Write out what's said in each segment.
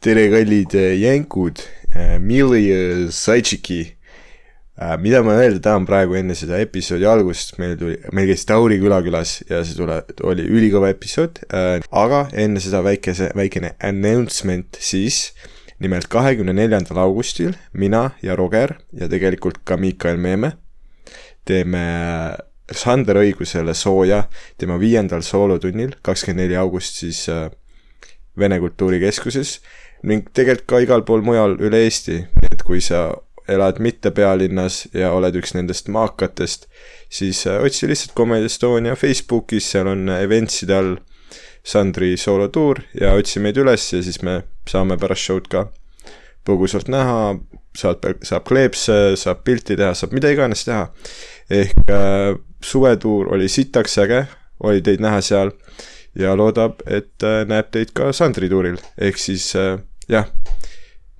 tere, kallid äh, jänkud, Milli ja Saitšiki. mida ma öelda tahan praegu enne seda episoodi algust, meil tuli, meil käis Tauri küla külas ja see tule, oli ülikõva episood, aga enne seda väikese, väikene announcement siis. nimelt kahekümne neljandal augustil mina ja Roger ja tegelikult ka Miikael Meeme teeme Sander Õigusele sooja tema viiendal soolotunnil, kakskümmend neli august siis äh, Vene Kultuurikeskuses ning tegelikult ka igal pool mujal üle Eesti, et kui sa elad mitte pealinnas ja oled üks nendest maakatest, siis äh, otsi lihtsalt Comedy Estonia Facebookis, seal on eventside all Sandri soolotuur ja otsi meid üles ja siis me saame pärast show'd ka põgusalt näha, saab, saab kleepse, saab pilti teha, saab mida iganes teha. ehk äh, suvetuur oli sitaks äge, oli teid näha seal ja loodab, et äh, näeb teid ka Sandri tuuril, ehk siis äh, jah,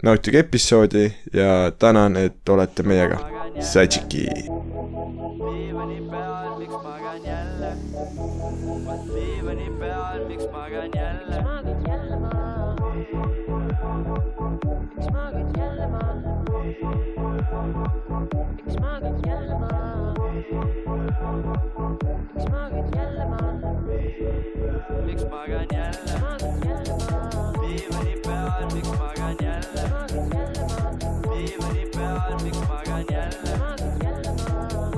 nautige episoodi ja tänan, et olete meiega. Sadžiki. diivani peal, miks magan jälle? diivani peal, miks magan jälle? magad jälle maha? miks magad jälle maha? miks magad jälle maha? miks magad jälle maha? Miks magan jälle? diivani peal, miks magan jälle? diivani peal, miks magan jälle?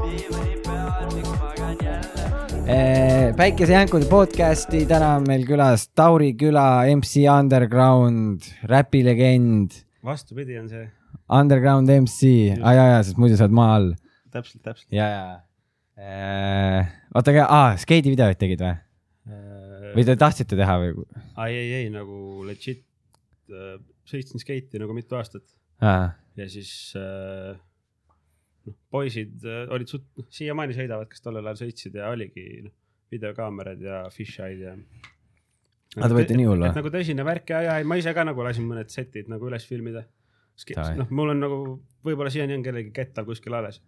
diivani peal, miks magan jälle? Eh, päikesejänkude podcasti, täna on meil külas Tauri küla MC Underground, räpilegend, vastupidi on see, Underground MC, aa jaa, jaa, sest muidu sa oled maa all täpselt, täpselt. ja, ja. oota, aga, aa, skeidivideoid tegid või? Või te tahtsite teha või? ei, ei, ei nagu legit äh, sõitsin skeiti nagu mitu aastat aa, ja siis äh, noh, poisid äh, olid suht, noh siiamaani sõidavad, kes tollel ajal sõitsid ja oligi noh, videokaamerad ja fisheye ja. Aa, te võite nii hull või? et nagu tõsine värk ja, ja ma ise ka nagu lasin mõned setid nagu üles filmida. Noh, mul on nagu võib-olla siiani on kellegi kettal kuskil alles,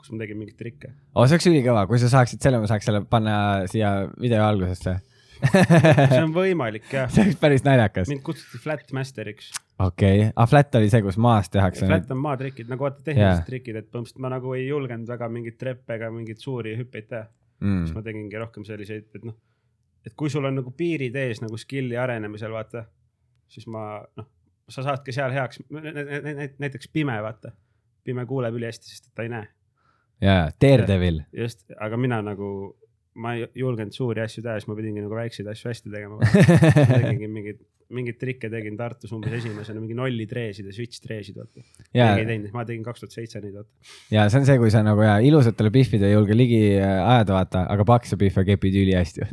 kus ma tegin mingeid trikke. oo, see oleks ülikõva, kui sa saaksid selle, ma saaks selle panna siia video algusesse. See on võimalik jah. see oleks päris naljakas. mind kutsuti Flat Masteriks okei, aa flat oli see, kus maas tehakse Flat on maatrikid nagu vaata tehnilised yeah. trikid, et põhimõtteliselt ma nagu ei julgenud väga mingeid treppe ega mingeid suuri hüppeid teha mm.. siis ma tegingi rohkem selliseid, et noh, et kui sul on nagu piirid ees nagu skill'i arenemisel, vaata, siis ma noh, sa saadki seal heaks, näiteks pime, vaata. pime kuuleb ülihästi, sest ta ei näe. jaa, Daredevil. just, aga mina nagu, ma ei julgenud suuri asju teha, siis ma pidingi nagu väikseid asju hästi tegema. Ma tegingi mingeid, mingeid trikke tegin Tartus umbes esimesena, mingi nollitreesid ja switch treesid, vaata. keegi ei, teinud, ma tegin kaks tuhat seitse neid, vaata. ja see on see, kui sa nagu ja ilusatele pihvide ei julge ligi äh, ajada, vaata, aga pakse pihve kepid ülihästi.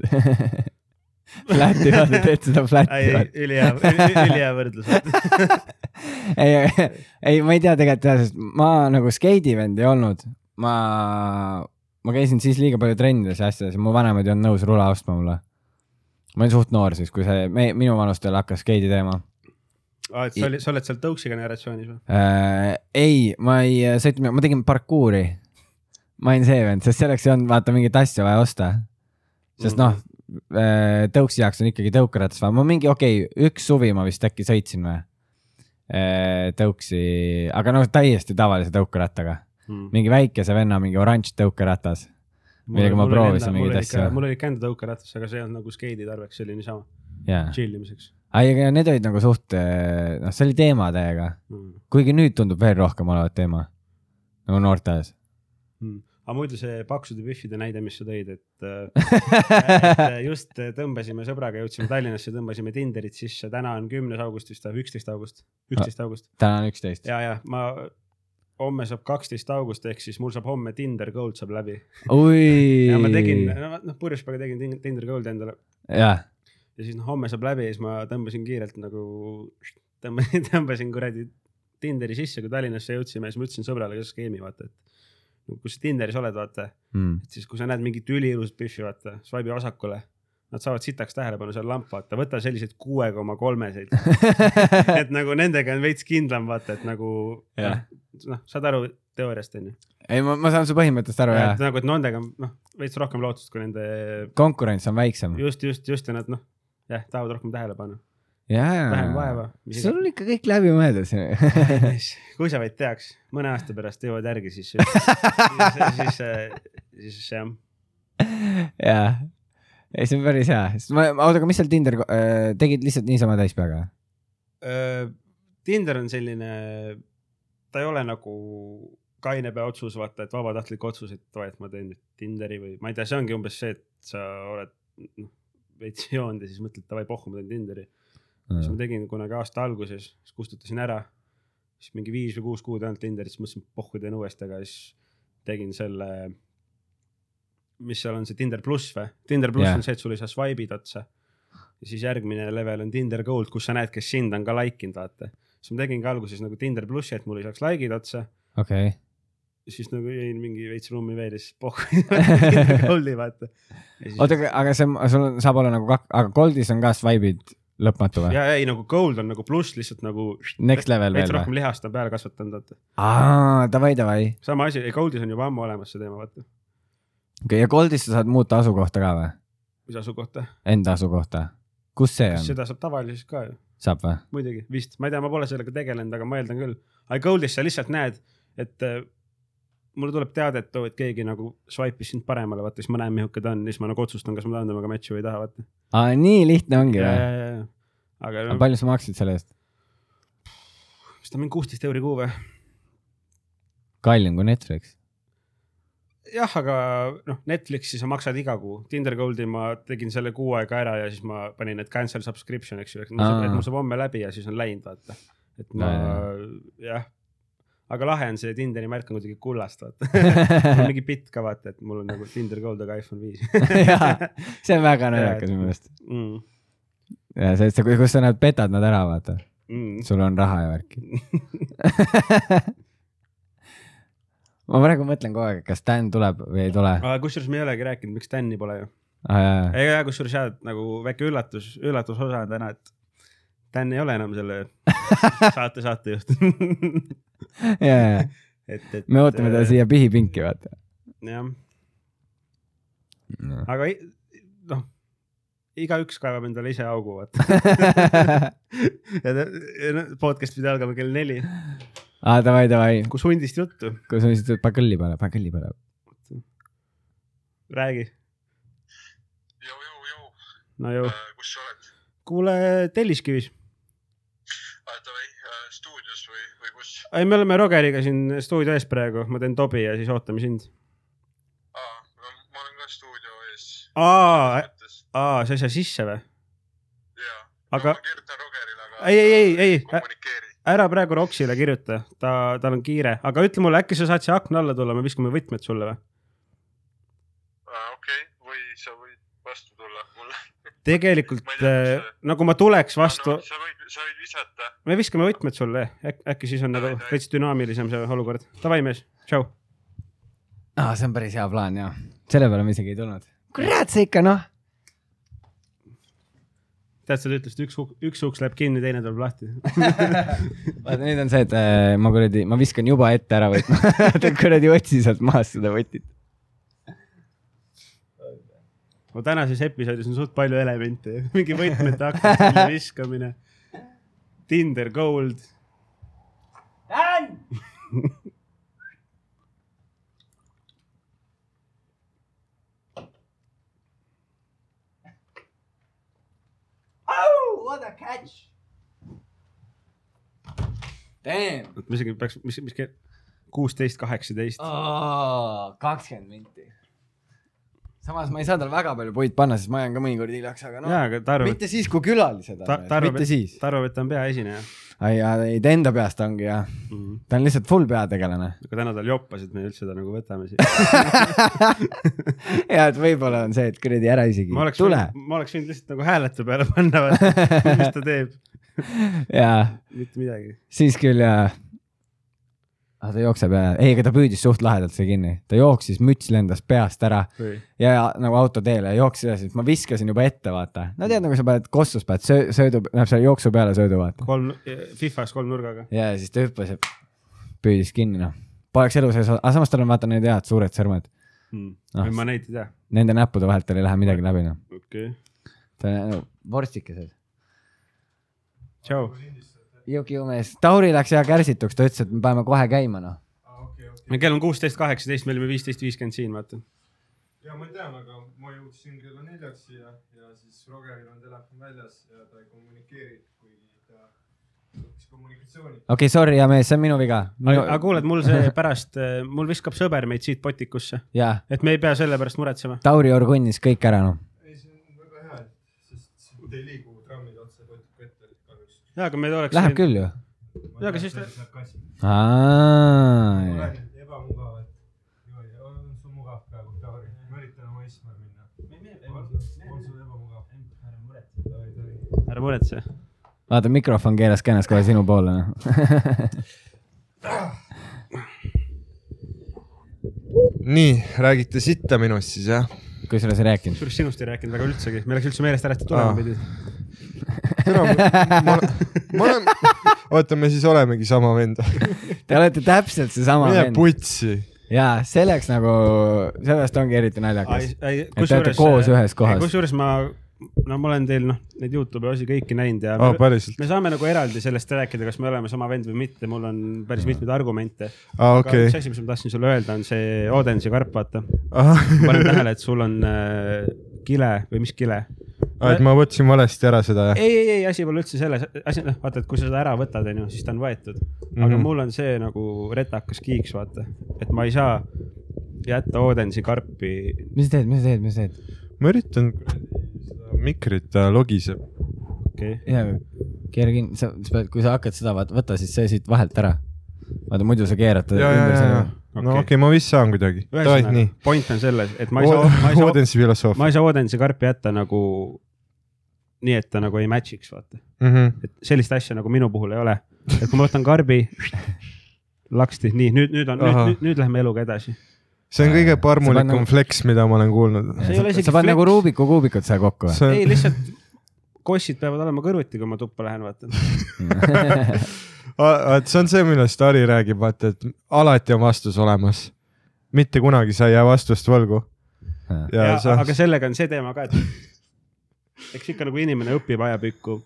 Flat'i vaata, teed seda vaata. ülihea, ülihea võrdlus, ei, ei, ma ei tea tegelikult jah, sest ma nagu skeidivend ei olnud. ma, ma käisin siis liiga palju trennides ja asjades ja mu vanemad ei olnud nõus rula ostma mulle. ma olin suht noor siis, kui see me, minu vanustel hakkas skeidi teema aa, et sa olid, sa oled seal tõuksi generatsioonis või? äh,. ei, ma ei sõitnud, ma tegin parkuuri. ma olin see vend, sest selleks ei olnud vaata mingit asja vaja osta. sest noh, tõuksi jaoks on ikkagi tõukeratas vaja, ma mingi okei okay,, üks suvi ma vist äkki sõitsin või. tõuksi, aga noh, täiesti tavalise tõukerattaga, Mm. mingi väikese venna mingi oranž tõukeratas. millega ma proovisin mingeid asju. mul oli ikka enda tõukeratas, aga see ei olnud nagu skeidi tarbeks, see oli niisama jaa, chill imiseks ei, aga need olid nagu suht, noh, see oli teema täiega, mm.. kuigi nüüd tundub veel rohkem olevat teema. nagu noorte ajas. Mm. aga muidu see paksude pühvide näide, mis sa tõid, et, äh, et just tõmbasime sõbraga, jõudsime Tallinnasse, tõmbasime Tinderit sisse, täna on kümnes august vist või üksteist august, üksteist august täna on üksteist. ja, ja ma homme saab kaksteist august, ehk siis mul saab homme Tinder Gold saab läbi oi. ja ma tegin, noh purjuspäevaga tegin Tin- Tinder Goldi endale ja siis noh, homme saab läbi ja siis ma tõmbasin kiirelt nagu, tõmbasin, tõmbasin kuradi Tinderi sisse, kui Tallinnasse jõudsime, siis ma ütlesin sõbrale ka skeemi, vaata, et kui sa Tinderis oled, vaata, mm. et siis kui sa näed mingit üliilusat pühvi, vaata, swipe'i vasakule, nad saavad sitaks tähelepanu seal lamp, vaata, võta selliseid kuue koma kolmeseid, et nagu nendega on veits kindlam, vaata, et nagu Jah. noh, saad aru teooriast onju, ei, ma, ma saan su põhimõttest aru ja et nagu, et nendega on noh, veits rohkem lootust kui nende konkurents on väiksem just, just, just ja nad noh, jah, tahavad rohkem tähelepanu vähem vaeva. sul on ikka kõik läbi mõeldud. kui sa vaid teaks, mõne aasta pärast jõuad järgi, siis, siis, siis, siis jah. jaa, ei see on päris hea, sest ma, oota, aga mis seal Tinder, tegid lihtsalt niisama täispeaga? Tinder on selline, ta ei ole nagu kaine pea otsus, vaata, et vabatahtlik otsus, et oi, et ma teen nüüd Tinderi või ma ei tea, see ongi umbes see, et sa oled noh, veits joonud ja siis mõtled davai pohhu, ma teen Tinderi. siis ma tegin kunagi aasta alguses, siis kustutasin ära. siis mingi viis või kuus kuud olnud Tinderit, siis mõtlesin, pohhu teen uuesti, aga siis tegin selle. Mis seal on see Tinder pluss või? Tinder pluss yeah. on see, et sul ei saa swipe'id otsa. ja siis järgmine level on Tinder Gold, kus sa näed, kes sind on ka like inud, vaata. siis ma tegingi alguses nagu Tinder plussi, et mul ei saaks like'id otsa. okei, siis nagu jäin mingi veits ruumi veel ja siis pohhu Tinder Goldi, vaata. oota, aga see, sul on- saab olla nagu kak-, aga Goldis on ka swipe'id lõpmatu või? ja ei nagu Gold on nagu pluss lihtsalt nagu. Next level veel rohkem või? lihast on peale kasvatanud, vaata. aa, davai, davai. sama asi, Goldis on juba ammu olemas see teema, vaata. okei, ja Goldis sa saad muuta asukohta ka või? mis asukohta? Enda asukohta? kus see on? seda saab tavaliselt ka ju, saab või? muidugi, vist, ma ei tea, ma pole sellega tegelenud, aga ma eeldan küll. aga Goldis sa lihtsalt näed, et äh, mulle tuleb teade, et oo, et keegi nagu swipe'is sind paremale, vaata siis ma näen, milline ta on siis ma nagu otsustan, kas ma tahan temaga match'i või ei taha, vaata. aa, nii lihtne ongi või? aga aga palju sa maksid selle eest? kas ta on mingi kuusteist euri kuu või? kallim kui Netflix. jah, aga noh, Netflixi sa maksad iga kuu, Tinder Goldi ma tegin selle kuu aega ära ja siis ma panin, et cancel subscription, eks ju, et mul saab, homme läbi ja siis on läinud, vaata. et ma jah, aga lahe on see Tinderi märk on kuidagi kullast, vaata. mingi bitt ka vaata, et mul on nagu Tinder Gold, aga iPhone viis see on väga naljakas minu meelest. mm,. ja see, et sa, kus sa nad petad nad ära, vaata. Mm. sul on raha ja värki. Ma praegu mõtlen kogu aeg, kas Dan tuleb või ei tule. aga kusjuures me ei olegi rääkinud, miks Dan'i pole ju. ja, ega kusjuures jah, nagu väike üllatus, üllatusosa on täna, et Dan ei ole enam selle saate saatejuht ja, ja, et, et. me ootame ta. siia pihipinki, vaata. jah, aga i- noh, igaüks kaevab endale ise augu, vaata. ja ja noh, podcast pidi algama kell neli, aa, davai, davai, kus hundist juttu, kus on siis, pane kõlli peale, pane kõlli peale. räägi. jõu, jõu, no ju, kus sa oled? kuule Telliskivis. davai, stuudios või, või kus? ei, me oleme Rogeriga siin stuudio ees praegu, ma teen tobi ja siis ootame sind. aa, no ma olen ka stuudio ees. aa, aa, sa ei saa sisse või? jaa, aga- no, ma kirjutan Rogerile, aga. Ei, ei, ei, ei. kommunikeeri. Ära praegu Roksile kirjuta, ta, tal on kiire, aga ütle mulle, äkki sa saad siia akna alla tulla, me viskame võtmed sulle või? okei, või sa võid vastu tulla mulle. tegelikult Ma tea, äh, nagu ma tuleks vastu no,, sa võid, sa võid visata. me viskame võtmed sulle, äkki siis on nagu veits dünaamilisem see olukord. Davai, mees, tšau. aa, see on päris hea plaan ja selle peale ma isegi ei tulnud. kurat, see ikka noh. tead, sa ütlesid, üks, üks uks läheb kinni, teine tuleb lahti. vaata nüüd on see, et äh, ma kuradi, ma viskan juba ette ära võtma. ta kuradi otsi sealt maast seda võtit. no tänases episoodis on suht palju elemente, mingi võtmete akna viskamine. Tinder Gold. Damn. oot, ma isegi peaks, mis, mis kell, kuusteist, kaheksateist. kakskümmend minti. Samas ma ei saa tal väga palju puid panna, sest ma jään ka mõnikord hiljaks, aga noh mitte siis, kui külalised on ta, mitte siis. ta arvab, et ta on peaesineja ai, ei ta enda peast ongi jah, mm.. ta on lihtsalt full peategelane. aga täna tal joppas, et me üldse ta nagu võtame siia. ja et võib-olla on see, et kuradi ära isegi tule. ma oleks võinud lihtsalt nagu hääletu peale panna, mis ta teeb, jaa, mitte midagi. siis küll jaa. Aga ta jookseb ja, ei, aga ta püüdis suht lahedalt see kinni, ta jooksis, müts lendas peast ära ja, ja nagu autoteele ja jooksis edasi, ma viskasin juba ette, vaata. no tead, nagu sa paned kossus paned söö, söödu, läheb seal jooksu peale söödu, vaata. kolm, Fifas kolm nurgaga. ja siis ta hüppas ja püüdis kinni, noh. Poleks elu sees, aga samas tal on vaata need head suured sõrmed. Hmm. Ah. ma neid ei tea, Nende näppude vahelt tal ei lähe midagi läbi, noh. okei okay.. ta on nagu vorstikesed. tšau. Juki umees, Tauri läks hea kärsituks, ta ütles, et me peame kohe käima noh. kell on kuusteist kaheksateist, me olime viisteist viiskümmend siin, vaata. ja ma tean, aga ma jõudsin kella neljaks siia ja siis Rogeril on telefon väljas ja ta ei kommunikeeri, kuigi ta õppis kommunikatsiooni. okei okay,, sorry, hea mees, see on minu viga. aga kuuled, mul see pärast, mul viskab sõber meid siit potikusse, jaa, et me ei pea selle pärast muretsema. Tauri orgunnis kõik ära noh. ei, see on väga hea, sest te ei liigu jaa, aga meil oleks. Läheb. küll ju. jaa, aga siis aa, ebamugav, et on sul mugav praegu, Tauri, ma üritan oma istmele minna. on sul ebamugav? ära muretse. vaata mikrofon keeras kõnes kohe sinu poole noh. nii, räägite sitta minust siis jah? kusjuures ei rääkinud. kusjuures sinust ei rääkinud väga üldsegi, meil läks üldse meelest ära, et tulema pidid. tere, ma, ma olen, oota, me siis olemegi sama vend. Te olete täpselt seesama mine vend. putsi. jaa, selleks nagu, sellest ongi eriti naljakas. et te olete koos ühes kohas. kusjuures ma, no ma olen teil noh, neid Youtube'i osi kõiki näinud ja aa, me, me saame nagu eraldi sellest rääkida, kas me oleme sama vend või mitte, mul on päris mitmeid argumente. aga okei üks. asi, mis ma tahtsin sulle öelda, on see Odensi karp, vaata. ahah, panen tähele, et sul on äh, kile või mis kile? Et ma võtsin valesti ära seda jah? ei, ei, ei, asi pole üldse selles, asi, noh, vaata, et kui sa seda ära võtad, onju, siis ta on võetud. aga Mhm. mul on see nagu retakas kiiks, vaata, et ma ei saa jätta Odensi karpi. mis sa teed, mis sa teed, mis sa teed? ma üritan seda mikrit, ta logiseb. okei, jaa, keera kinni, sa, sa pead, kui sa hakkad seda vaata, võta siis see siit vahelt ära. vaata muidu sa keerad ta ümber ja, selle. no Okei. okay,, ma vist saan kuidagi. ühesõnaga nii., point on selles, et ma ei saa, ma ei saa, Odensi filosoof ma ei saa Odensi karpi jätta nagu nii, et ta nagu ei match'iks, vaata. mm. -hmm. et sellist asja nagu minu puhul ei ole. et kui ma võtan karbi, laksti, nii nüüd, nüüd on, nüüd, nüüd, nüüd lähme eluga edasi. see on kõige Sa parmulikum flex, mida ma olen kuulnud. Sa paned nagu Rubiku kuubikud seal kokku või? ei, lihtsalt kossid peavad olema kõrvuti, kui ma tuppa lähen, vaata. on, see on see, millest Ari räägib, vaata, et alati on vastus olemas. mitte kunagi sa ei jää vastust võlgu. ja, ja, sa, aga sellega on see teema ka, et eks ikka nagu inimene õpib ajapikku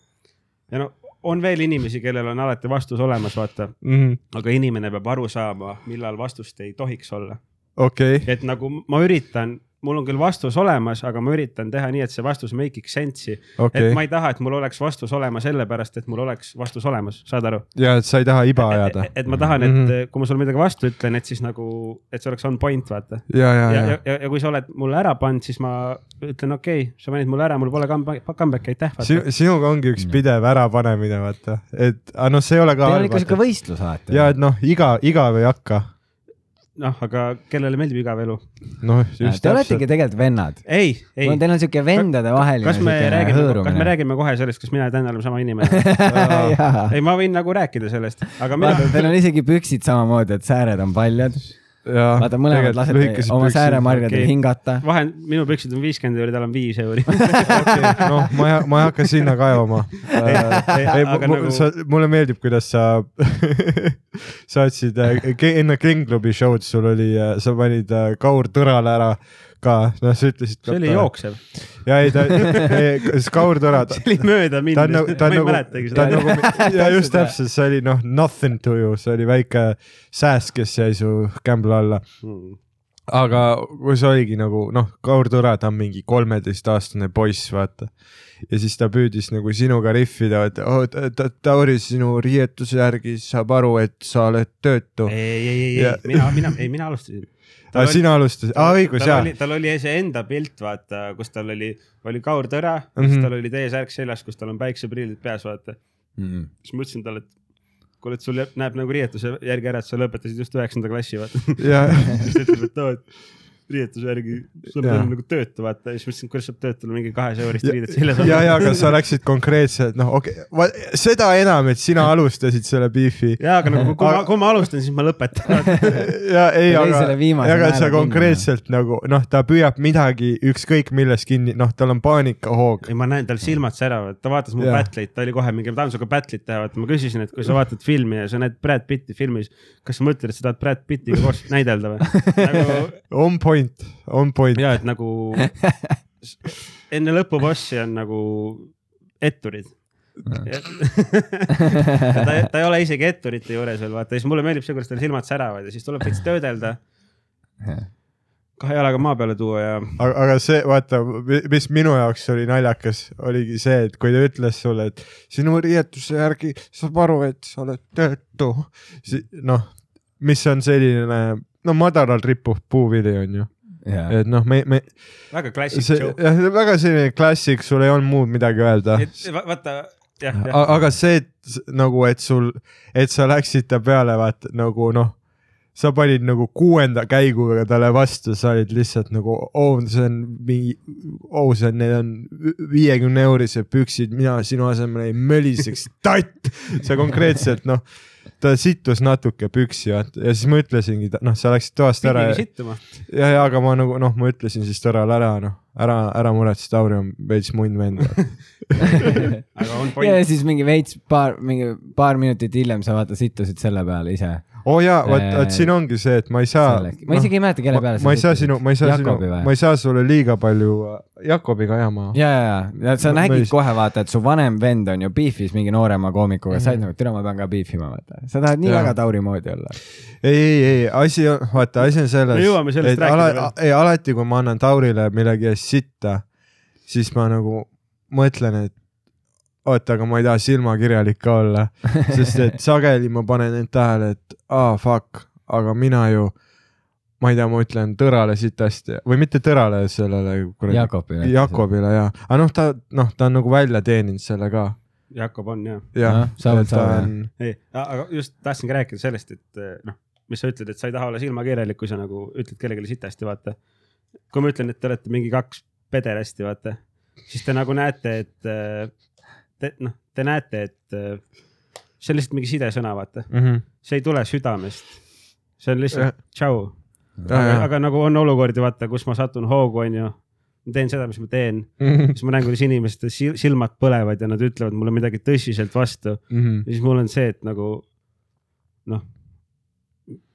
ja no on veel inimesi, kellel on alati vastus olemas, vaata, mm, aga inimene peab aru saama, millal vastust ei tohiks olla. okei, et nagu ma üritan, mul on küll vastus olemas, aga ma üritan teha nii, et see vastus make iks sense'i okay.. et ma ei taha, et mul oleks vastus olema sellepärast, et mul oleks vastus olemas, saad aru? ja et sa ei taha iba ajada et,. ma tahan, et mm. -hmm. kui ma sulle midagi vastu ütlen, et siis nagu, et see oleks on point, vaata. ja, ja, ja, ja, ja, ja, kui sa oled mulle ära pannud, siis ma ütlen, okei okay,, sa panid mulle ära, mul pole comeback, comeback'i, aitäh, Sinu, vaata. sinuga ongi üks pidev ärapanemine, vaata, et aga noh, see ei ole ka Teil on ikka vaata. võistlus alati. ja et noh, iga, igav ei hakka. noh, aga kellele meeldib igav elu? noh, just Te oletegi tegelikult vennad. ei, ei. Teil on siuke vendade vaheline kas me räägime, kas me räägime kohe sellest, kas mina ja Dan oleme sama inimene? ei, ma võin nagu rääkida sellest, aga mina teil on isegi püksid samamoodi, et sääred on paljad. Ja vaata, mõlemad lasete oma sääremarjadel Okei. hingata. vahe minu püksid on viiskümmend euri, tal on viis euri. noh, ma ei, ma ei hakka sinna kaevama. ei, ei, aga nagu- sa, mulle meeldib, kuidas sa saatsid äh, enne King Klubi show'd, sul oli, sa panid äh, Kaur Tõrale ära ka, noh, sa ütlesid. see oli. jooksev, ja ei, ta, kas Kaur Tõra, ta see oli mööda minnes, nagu, ma ei nagu, mäletagi seda. nagu, ja just täpselt, see oli noh, nothing to you, see oli väike sääst, kes jäi su kämbla alla. Hmm. aga kui see oligi nagu noh, Kaur Tõra, ta on mingi kolmeteistaastane poiss, vaata. ja siis ta püüdis nagu sinuga rihvida, et oh, ta- ta- Tauri, sinu riietuse järgi saab aru, et sa oled töötu. ei, ei, ei, ei, mina, mina, ei, mina alustasin. Aga sina alustasid, aa õigus jaa. tal oli see enda pilt, vaata, kus tal oli, oli Kaur Tõra mm, -hmm. Siis tal oli T-särk seljas, kus tal on päikseprillid peas, vaata. Mm. siis ma ütlesin talle, et kuule, et sul jääb- näeb nagu riietuse järgi ära, et sa lõpetasid just üheksanda klassi, vaata. siis ta ütleb, et oo, et riietuse järgi sul Jaa. on nagu töötu, vaata. ja siis ma ütlesin, kuidas saab töötul mingi kahesaja eurist riidet seljas ja, ja aga sa läksid konkreetselt, noh, okei okay,, seda enam, et sina alustasid selle beefi. jaa, aga nagu kui ma, kui ma alustan, siis ma lõpetan. ja ei, aga aga sa konkreetselt nagu noh, ta püüab midagi ükskõik millest kinni, noh, tal on paanikahoog. ei, ma näen tal silmad säravad, ta vaatas mu battle'it, ta oli kohe mingi, ma tahan sinuga battle'it teha, vaata ma küsisin, et kui sa vaatad filmi ja sa näed Brad Pitti filmis, kas sa mõtled, et sa tahad Brad Pittiga koos näidelda või? nagu on point, on point. ja et nagu enne lõpubossi on nagu etturid ta, ta ei ole isegi etturite juures veel vaata, siis mulle meeldib see, kuidas tal silmad säravad ja siis tuleb veits töödelda. kahe jalaga maa peale tuua ja aga, aga see, vaata, mis minu jaoks oli naljakas, oligi see, et kui ta ütles sulle, et sinu riietuse järgi saab aru, et sa oled töötu. noh, mis on selline, no madalal rippuv puuvili on ju, et noh, me, me, väga klassik see show. jah, väga selline klassik, sul ei olnud muud midagi öelda. vaata, jah, jah, aga see, et nagu, et sul, et sa läksid ta peale, vaata nagu noh, sa panid nagu kuuenda käiguga talle vastu, sa olid lihtsalt nagu, oo, see on mingi, oo, see on, need on viiekümne eurised püksid, mina sinu asemel ei möliseks, tatt. sa konkreetselt noh, ta sittus natuke püksi vaata ja siis ma ütlesingi, noh, sa läksid toast ära pidigi ja sittuma. ja, ja aga ma nagu noh, ma ütlesin siis Tõrale ära, noh, ära, ära muretse, Tauri on veits munn vend. aga on ja siis mingi veits paar, mingi paar minutit hiljem sa vaata sittusid selle peale ise. Oo oh jaa, vot, Äh, vot siin ongi see, et ma ei saa. ma isegi ei mäleta, kelle peale ma ei saa sinu, ma ei saa sinu Jakobi, või? ma ei saa sulle liiga palju, Jakobiga jah, ma. ja, ja, ja sa nägid just- kohe vaata, et su vanem vend on ju beef'is mingi noorema koomikuga, sa olid nagu, tere, ma pean ka beef ima, vaata. sa tahad nii Jaa. väga Tauri moodi olla. ei, ei, ei, asi on, vaata, asi on selles. Me jõuame sellest rääkida veel. ei, alati, kui ma annan Taurile millegi eest sitta, siis ma nagu mõtlen, et oota, aga ma ei taha silmakirjalik ka olla, sest et sageli ma panen end tähele, et aa ah, fuck, aga mina ju, ma ei tea, ma ütlen Tõrale sitasti või mitte Tõrale, sellele kuradi Jakobile. Jakobile ja, aga noh, ta noh, ta on nagu välja teeninud selle ka. Jakob on jah. jah Jah,, saavad, ta saavad, on, ei, aga just tahtsingi rääkida sellest, et eh, noh, mis sa ütled, et sa ei taha olla silmakirjalik, kui sa nagu ütled kellelegi sitasti, vaata. kui ma ütlen, et te olete mingi kaks pederasti, vaata, siis te nagu näete, et eh, te noh, te näete, et eh, see on lihtsalt mingi sidesõna, vaata, Mhm. see ei tule südamest. see on lihtsalt tšau. Aga, aga nagu on olukordi, vaata, kus ma satun hoogu, onju. ma teen seda, mis ma teen, Mhm. siis ma näen, kuidas inimeste sil- silmad põlevad ja nad ütlevad mulle midagi tõsiselt vastu Mhm. ja siis mul on see, et nagu noh,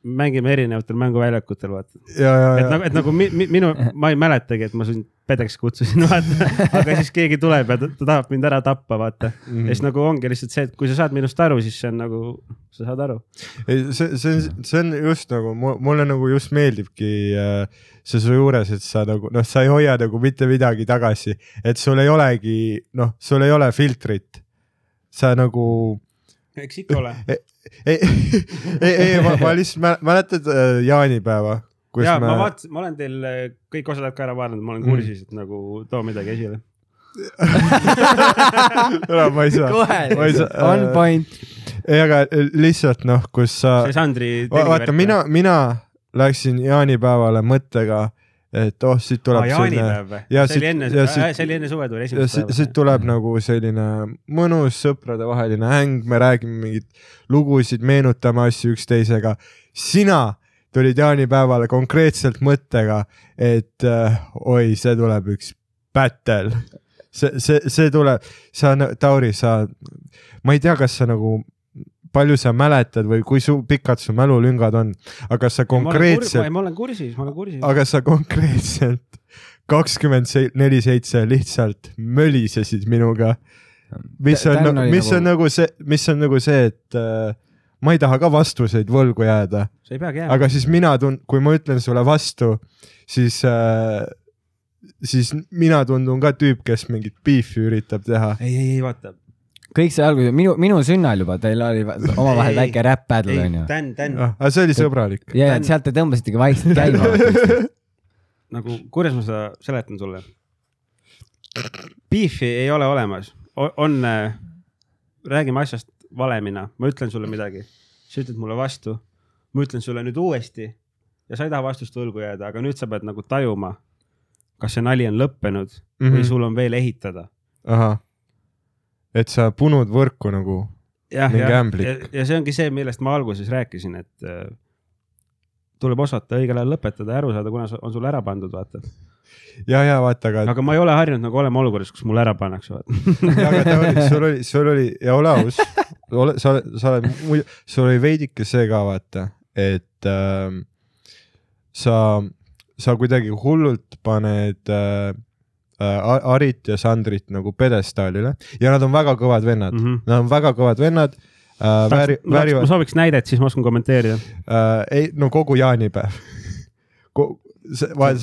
mängime erinevatel mänguväljakutel, vaata. ja, ja, et nagu, et nagu mi, mi, minu, ma ei mäletagi, et ma sind pedeks kutsusin, vaata. aga siis keegi tuleb ja ta, ta tahab mind ära tappa, vaata mm. Mhm. ja siis nagu ongi lihtsalt see, et kui sa saad minust aru, siis see on nagu, sa saad aru. ei, see, see on, see on just nagu mu- mulle nagu just meeldibki äh, see su juures, et sa nagu noh, sa ei hoia nagu mitte midagi tagasi, et sul ei olegi noh, sul ei ole filtrit. sa nagu, eks ikka ole. ei, ei, ei, ma, ma lihtsalt mä- mäletad äh, jaanipäeva, kus ja me ma vaatasin, ma olen teil äh, kõik osad ka ära vaadanud, ma olen kursis, et nagu too midagi esile. ära, ma ei saa, ma ei kohe, saa on, point. ei, aga lihtsalt noh, kus sa see Sandri. vaata, mina, mina läksin jaanipäevale mõttega, et oh, siit tuleb aa, selline see oli siit- enne, ja siit- see oli enne suvetuuri ja esimest si- siit tuleb nagu selline mõnus sõpradevaheline häng, me räägime mingeid lugusid, meenutame asju üksteisega. sina tulid jaanipäevale konkreetselt mõttega, et äh, oi, see tuleb üks battle. see, see, see tuleb, sa, Tauri, sa, ma ei tea, kas sa nagu, palju sa mäletad või kui su pikad su mälulüngad on, aga sa konkreetselt, ma olen kursis, ma olen kursis. aga sa konkreetselt kakskümmend neli seitse lihtsalt mölisesid minuga. mis on mis nagu- on nagu see, mis on nagu see, et äh, ma ei taha ka vastuseid võlgu jääda, sa ei peagi jääma. aga siis mina tun-, kui ma ütlen sulle vastu, siis äh,, siis mina tundun ka tüüp, kes mingit beef'i üritab teha. ei, ei, ei vaata. Kõik see alguses, minu, minu sünnal juba, teil oli va- omavahel väike räpp battle onju. Dan, Dan, Ah, aga see oli sõbralik. ja, ja sealt te tõmbasitegi vaikselt käima. nagu kuidas ma seda seletan sulle? Beefi ei ole olemas, on, räägime asjast valemina, ma ütlen sulle midagi, sa ütled mulle vastu, ma ütlen sulle nüüd uuesti ja sa ei taha vastust võlgu jääda, aga nüüd sa pead nagu tajuma, kas see nali on lõppenud mm -hmm. või sul on veel ehitada. Et sa punud võrku nagu, jah, ja, ja, ja see ongi see, millest ma alguses rääkisin, et äh, tuleb osata õigel ajal lõpetada ja aru saada, kuna on sulle ära pandud, vaata. ja, ja vaata, aga aga ma ei ole harjunud nagu olema olukorras, kus mulle ära pannakse, vaata. ja aga ta oli, sul oli, sul oli ja ole aus, ole, sa sa oled sul oli veidike see ka vaata, et äh, sa, sa kuidagi hullult paned äh, Arit ja Sandrit nagu pjedestaalile ja nad on väga kõvad vennad mm. -hmm. nad on väga kõvad vennad äh,. vääri, ma väärivad, sooviks näidet, siis ma oskan kommenteerida. äh, ei no kogu jaanipäev Ko,.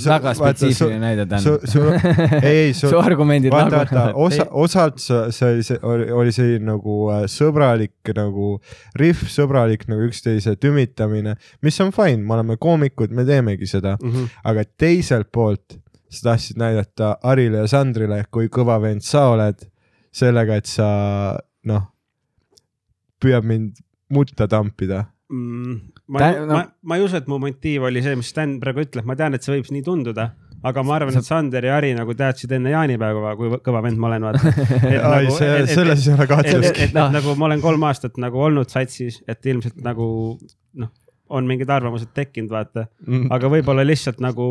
väga spetsiifiline näide tähendab. su, ei, ei, su argumendid vaata, vaata, nagu. osa, osalt see see oli see, oli, oli selline nagu äh, sõbralik nagu rihv, sõbralik nagu üksteise tümitamine, mis on fine, me oleme koomikud, me teemegi seda, Mhm. aga teiselt poolt sa tahtsid näidata Arile ja Sandrile, kui kõva vend sa oled sellega, et sa noh, püüad mind mutta tampida. Mm, ma Tä-, ma no-, ma ei usu, et mu motiiv oli see, mis Sten praegu ütleb, ma tean, et see võib nii tunduda, aga ma arvan, et Sander ja Harri nagu teadsid enne jaanipäeva, kui kõva vend ma olen, vaata. ai, see, selles ei ole et, et, kahtlustki. et noh. nagu ma olen kolm aastat nagu olnud satsis, et ilmselt nagu noh, on mingid arvamused tekkinud, vaata, Mm. aga võib-olla lihtsalt nagu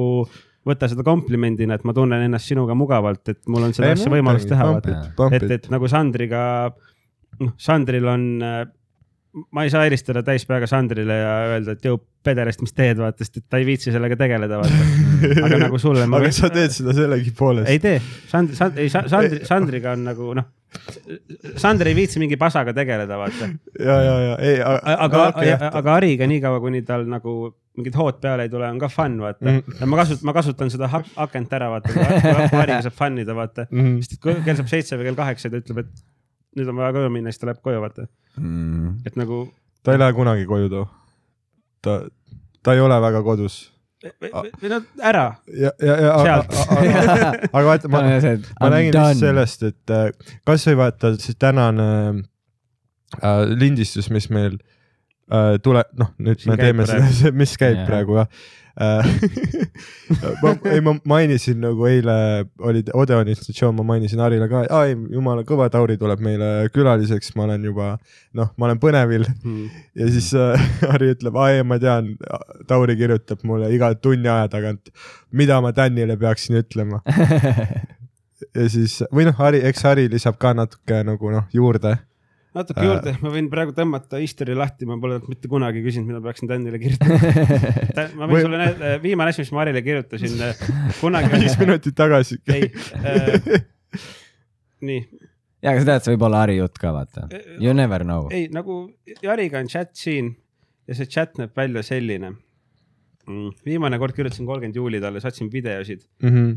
võta seda komplimendina, et ma tunnen ennast sinuga mugavalt, et mul on seda asja võimalus teha, vaata. et, et nagu Sandriga, noh, Sandril on, ma ei saa helistada täispeaga Sandrile ja öelda, et jõu pederast, mis teed, vaata, sest et ta ei viitsi sellega tegeleda, vaata. aga nagu sulle. aga sa teed seda sellegipoolest. ei tee, Sand-, Sand-, ei Sa- Sandri, Sandriga on nagu noh, Sander ei viitsi mingi pasaga tegeleda, vaata. ja, ja, ja ei, aga, aga Hariga niikaua, kuni tal nagu mingid hood peale ei tule, on ka fun, vaata Mm. mm.. ja ma kasutan, ma kasutan seda akent ära, vaata, kui Hariga saab fun ida, vaata. Mhm. sest et kui kell saab seitse või kell kaheksa ta ütleb, et nüüd on vaja koju minna, siis ta läheb koju, vaata. Mm. et nagu, ta ei lähe kunagi koju too. ta, ta ei ole väga kodus. või no ära, ja, ja, ja, aga Sealt., aga vaata, ma, ma räägin lihtsalt sellest, et äh, kasvõi vaata see tänane äh, lindistus, mis meil äh, tule, noh, nüüd Siin me teeme seda, mis käib Jah. praegu jah. ma, ei ma mainisin nagu eile oli Odeoni statsioon, ma mainisin Harile ka, ai jumala kõva Tauri tuleb meile külaliseks, ma olen juba noh, ma olen põnevil Hmm. ja siis äh, Harri ütleb, ai ma tean, Tauri kirjutab mulle iga tunni aja tagant, mida ma Tänile peaksin ütlema. ja siis või noh, Harri, eks Harri lisab ka natuke nagu noh juurde. Natuke Äh. juurde, ma võin praegu tõmmata Easteri lahti, ma pole mitte kunagi küsinud, mida peaksin Danile kirjutama. ma võin Või- sulle näidata, viimane asi, mis ma Harile kirjutasin, kunagi viis minutit tagasi. ei äh,, nii, ja, aga sa tead, see võib olla Harri jutt ka, vaata. You never know. ei nagu Jariga on chat siin ja see chat näeb välja selline mm.. viimane kord kirjutasin kolmkümmend juuli talle, saatsin videosid, Mhm.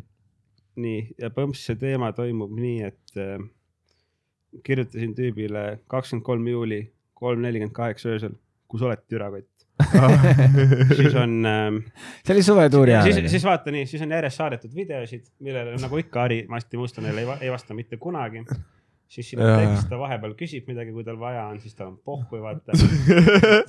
nii ja põmps see teema toimub nii, et äh, kirjutasin tüübile kakskümmend kolm juuli, kolm nelikümmend kaheksa öösel, kus oled, türakott. siis on äh, see oli suvetuuri Ja siis, ajal. siis vaata nii, siis on järjest saadetud videosid, millele nagu ikka Harri Masti Mustonen ei, va ei vasta mitte kunagi. siis Jaa. tekst, ta vahepeal küsib midagi, kui tal vaja on, siis tal on pohhu, vaata.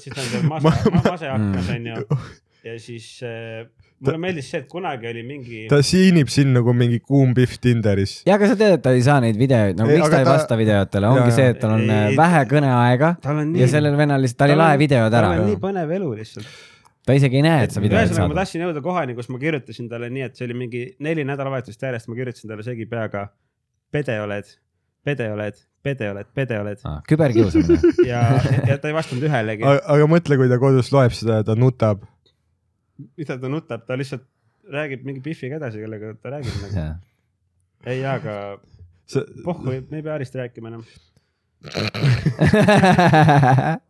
siis on seal mase, mase aknas on ju. ja siis äh, mulle meeldis see, et kunagi oli mingi. ta siinib sind nagu mingi kuum pihv Tinderis. ja, aga sa tead, et ta ei saa neid videoid, nagu Ei, miks ta ei ta- vasta videotele, ongi jaa. see, et tal on Ei, äh, vähe kõneaega on ja sellel vennal lihtsalt, tal ei lae videod ära tal. on nii põnev elu lihtsalt. ta isegi ei näe, et sa videot ühesõnaga, ma saad. tahtsin jõuda kohani, kus ma kirjutasin talle nii, et see oli mingi neli nädalavahetust järjest, ma kirjutasin talle segi peaga. pede oled, pede oled, pede oled, pede oled küberkiusamine. ja, ja ta ei vastanud ühelegi. aga mõtle, kui ta kodus loeb seda ja ta nutab. Mida ta nutab, ta lihtsalt räägib mingi Biffiga edasi, kellega ta räägib nagu. ei, aga see, pohhu, me ei pea Harist rääkima enam.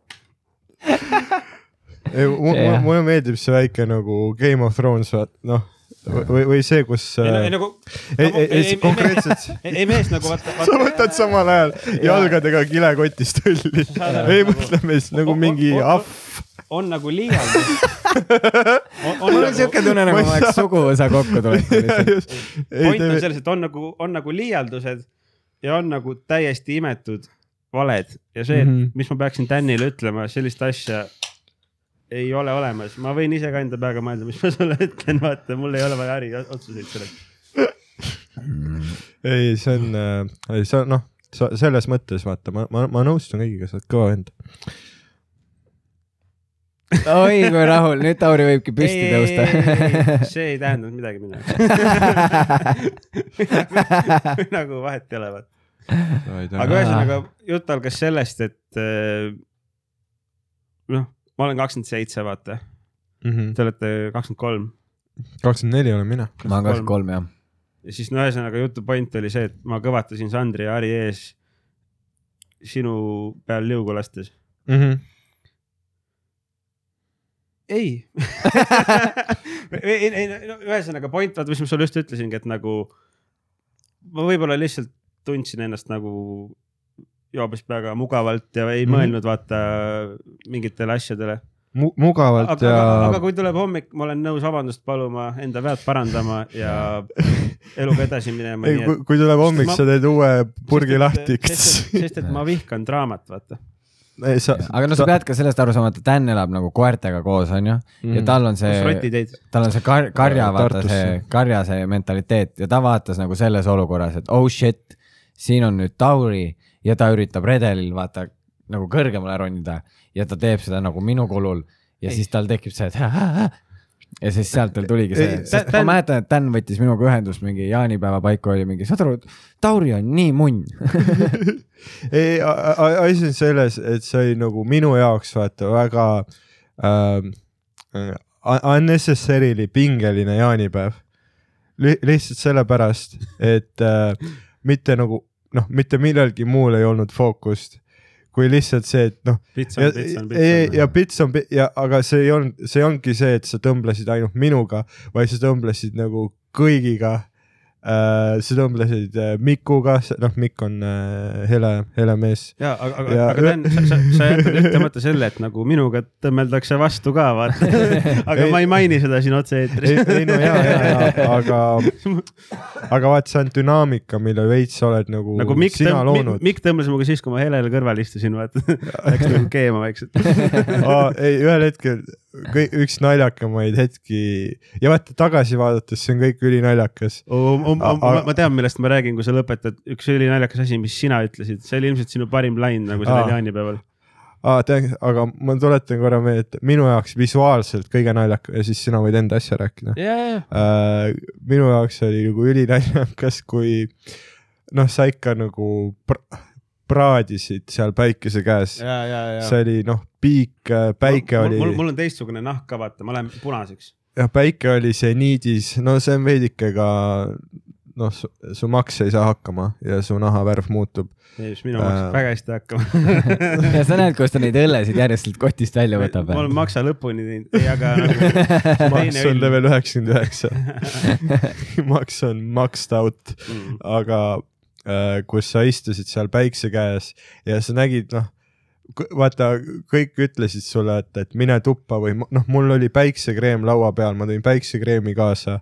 ei, mu- See, jah. mu- mulle meeldib see väike nagu Game of Thrones, vaat noh, või, või see, kus. ei, ei, ei nagu. ei, ei konkreetselt, ei, ei mees nagu vaata, sa võtad samal ajal jalgadega kilekotist õlli. ei nagu- mõtle mees nagu mingi ahv. On nagu liialdus. mul on siuke tunne, nagu ma oleks suguvõsa kokku tulnud. point on selles, et on nagu, on nagu liialdused ja on nagu täiesti imetud valed ja see, mm. -hmm. mis ma peaksin Danile ütlema, sellist asja ei ole olemas, ma võin ise ka enda peaga mõelda, mis ma sulle ütlen, vaata, mul ei ole vaja äriotsuseid selleks. ei, see on, ei see on noh, selles mõttes vaata, ma, ma, ma nõustun kõigiga, sa oled kõva vend. Oi kui rahul, nüüd Tauri võibki püsti tõusta. see ei tähendanud midagi minu jaoks. nagu vahet ei ole, vaata. aga ühesõnaga jutt algas sellest, et äh, noh, ma olen kakskümmend seitse, vaata, te olete kakskümmend kolm. kakskümmend neli olen mina. ma olen kakskümmend kolm jah. ja siis no ühesõnaga jutu point oli see, et ma kõvatasin Sandri ja Harri ees sinu peal liugu lastes. mm. -hmm. ei ei, ei, no ühesõnaga point, vaata, mis ma sulle just ütlesingi, et nagu ma võib-olla lihtsalt tundsin ennast nagu joobes peaga mugavalt ja ei mm. -hmm. mõelnud vaata mingitele asjadele. Mu-, mugavalt aga ja aga kui tuleb hommik, ma olen nõus vabandust paluma, enda vead parandama ja eluga edasi minema. ei, kui, kui tuleb hommik sa teed uue purgi lahti. sest, sest et ma vihkan draamat, vaata. Sa, aga no sa pead ka sellest aru saama, et Dan elab nagu koertega koos, onju, ja tal on see, tal on see kar-, karja, Ja, vaata see karja see mentaliteet ja ta vaatas nagu selles olukorras, et oh shit, siin on nüüd Tauri ja ta üritab redelil vaata nagu kõrgemale ronida ja ta teeb seda nagu minu kulul ja Ei. siis tal tekib see, et ja siis sealt tal tuligi see Ei,, sest ma mäletan, et Dan võttis minuga ühendust mingi jaanipäeva paiku oli mingi, saad aru, Tauri on nii munn. ei, asi on selles, et see oli nagu minu jaoks vaata väga äh, unnecessarily pingeline jaanipäev Li. lihtsalt sellepärast, et äh, mitte nagu noh, mitte millelgi muul ei olnud fookust, kui lihtsalt see, et noh, ja ja on. pits on, ja aga see ei olnud, see ongi see, et sa tõmblesid ainult minuga, vaid sa tõmblesid nagu kõigiga äh,. sa tõmblesid äh, Mikuga, noh, Mikk on äh, hele, hele mees. ja, aga, aga Ja-, aga Dan, sa, sa, sa jätad ütlemata selle, et nagu minuga tõmmeldakse vastu ka, vaata. aga Ei- ma ei maini seda siin otse-eetris. ei no ja, ja, ja, aga, aga vaat see on dünaamika, mille veits sa oled nagu, nagu Mikk sina tõmb-, loonud. Mikk tõmbas minuga siis, kui ma Helele kõrval istusin, vaata. Läks nagu keema vaikselt. ei, ühel hetkel üks naljakamaid hetki ja vaata tagasi vaadates, see on kõik ülinaljakas. ma, ma tean, millest ma räägin, kui sa lõpetad, üks ülinaljakas asi, mis sina ütlesid, see oli ilmselt sinu parim lain nagu sellel Aa. jaanipäeval. aa, tead, aga ma tuletan korra meelde, et minu jaoks visuaalselt kõige naljakam ja siis sina võid enda asja rääkida ja, äh,. minu jaoks oli nagu ülinaljakas, kui noh, sa ikka nagu pr praadisid seal päikese käes. ja, ja, ja. see oli noh, piik, päike mul, oli mul, mul on teistsugune nahk ka vaata, ma lähen punaseks. jah, päike oli seniidis, no see on veidike ka noh, su maks ei saa hakkama ja su nahavärv muutub. ei, mis minu Äh. väga hästi hakkama. ja sa näed, kuidas ta neid õllesid järjest sealt kotist välja võtab ma olen. maksa lõpuni teinud, ei aga nagu maks on level üheksakümmend üheksa. maks on maxed out, Mm. aga äh, kus sa istusid seal päikse käes ja sa nägid noh, vaata kõik ütlesid sulle, et, et mine tuppa või noh, mul oli päiksekreem laua peal, ma tõin päiksekreemi kaasa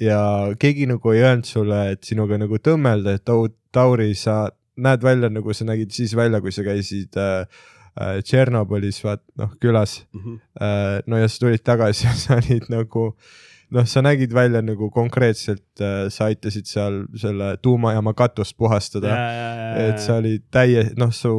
ja keegi nagu ei öelnud sulle, et sinuga nagu tõmmelda, et oh Tauri, sa näed välja nagu sa nägid siis välja, kui sa käisid äh, äh, Tšernobõlis vaat noh külas Mhm. äh,. no ja sa tulid tagasi ja sa olid nagu noh, sa nägid välja nagu konkreetselt äh,, sa aitasid seal selle tuumajaama katust puhastada et sa olid täie, noh, su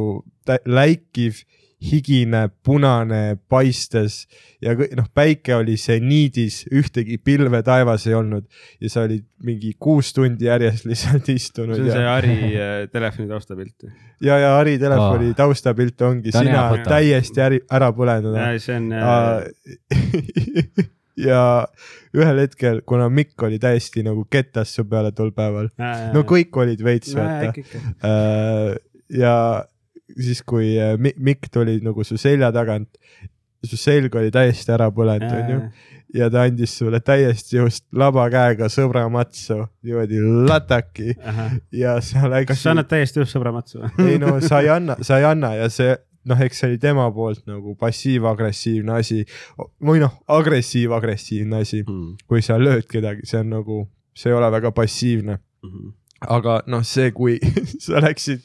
tä läikiv, higine, punane, paistes ja noh, päike oli seniidis, ühtegi pilve taevas ei olnud ja sa olid mingi kuus tundi järjest lihtsalt istunud see on see ja, Ari äh, telefoni taustapilt. ja, ja Hari telefoni Aa. taustapilt ongi Ta sina täiesti äri, ära põlenud. see on äh, ja ühel hetkel, kuna Mikk oli täiesti nagu ketas su peale tol päeval, no kõik olid veits vaata. Äh, ja siis, kui äh, Mi- Mikk tuli nagu su selja tagant, su selg oli täiesti ära põlenud, onju. ja ta andis sulle täiesti just laba käega sõbra matsu, niimoodi lataki ja sa läksid. kas sa annad täiesti just sõbra matsu või? ei no sa ei anna, sa ei anna ja see noh, eks see oli tema poolt nagu passiiv-agressiivne asi või noh, agressiiv-agressiivne asi, Hmm. kui sa lööd kedagi, see on nagu, see ei ole väga passiivne, aga noh, see, kui sa läksid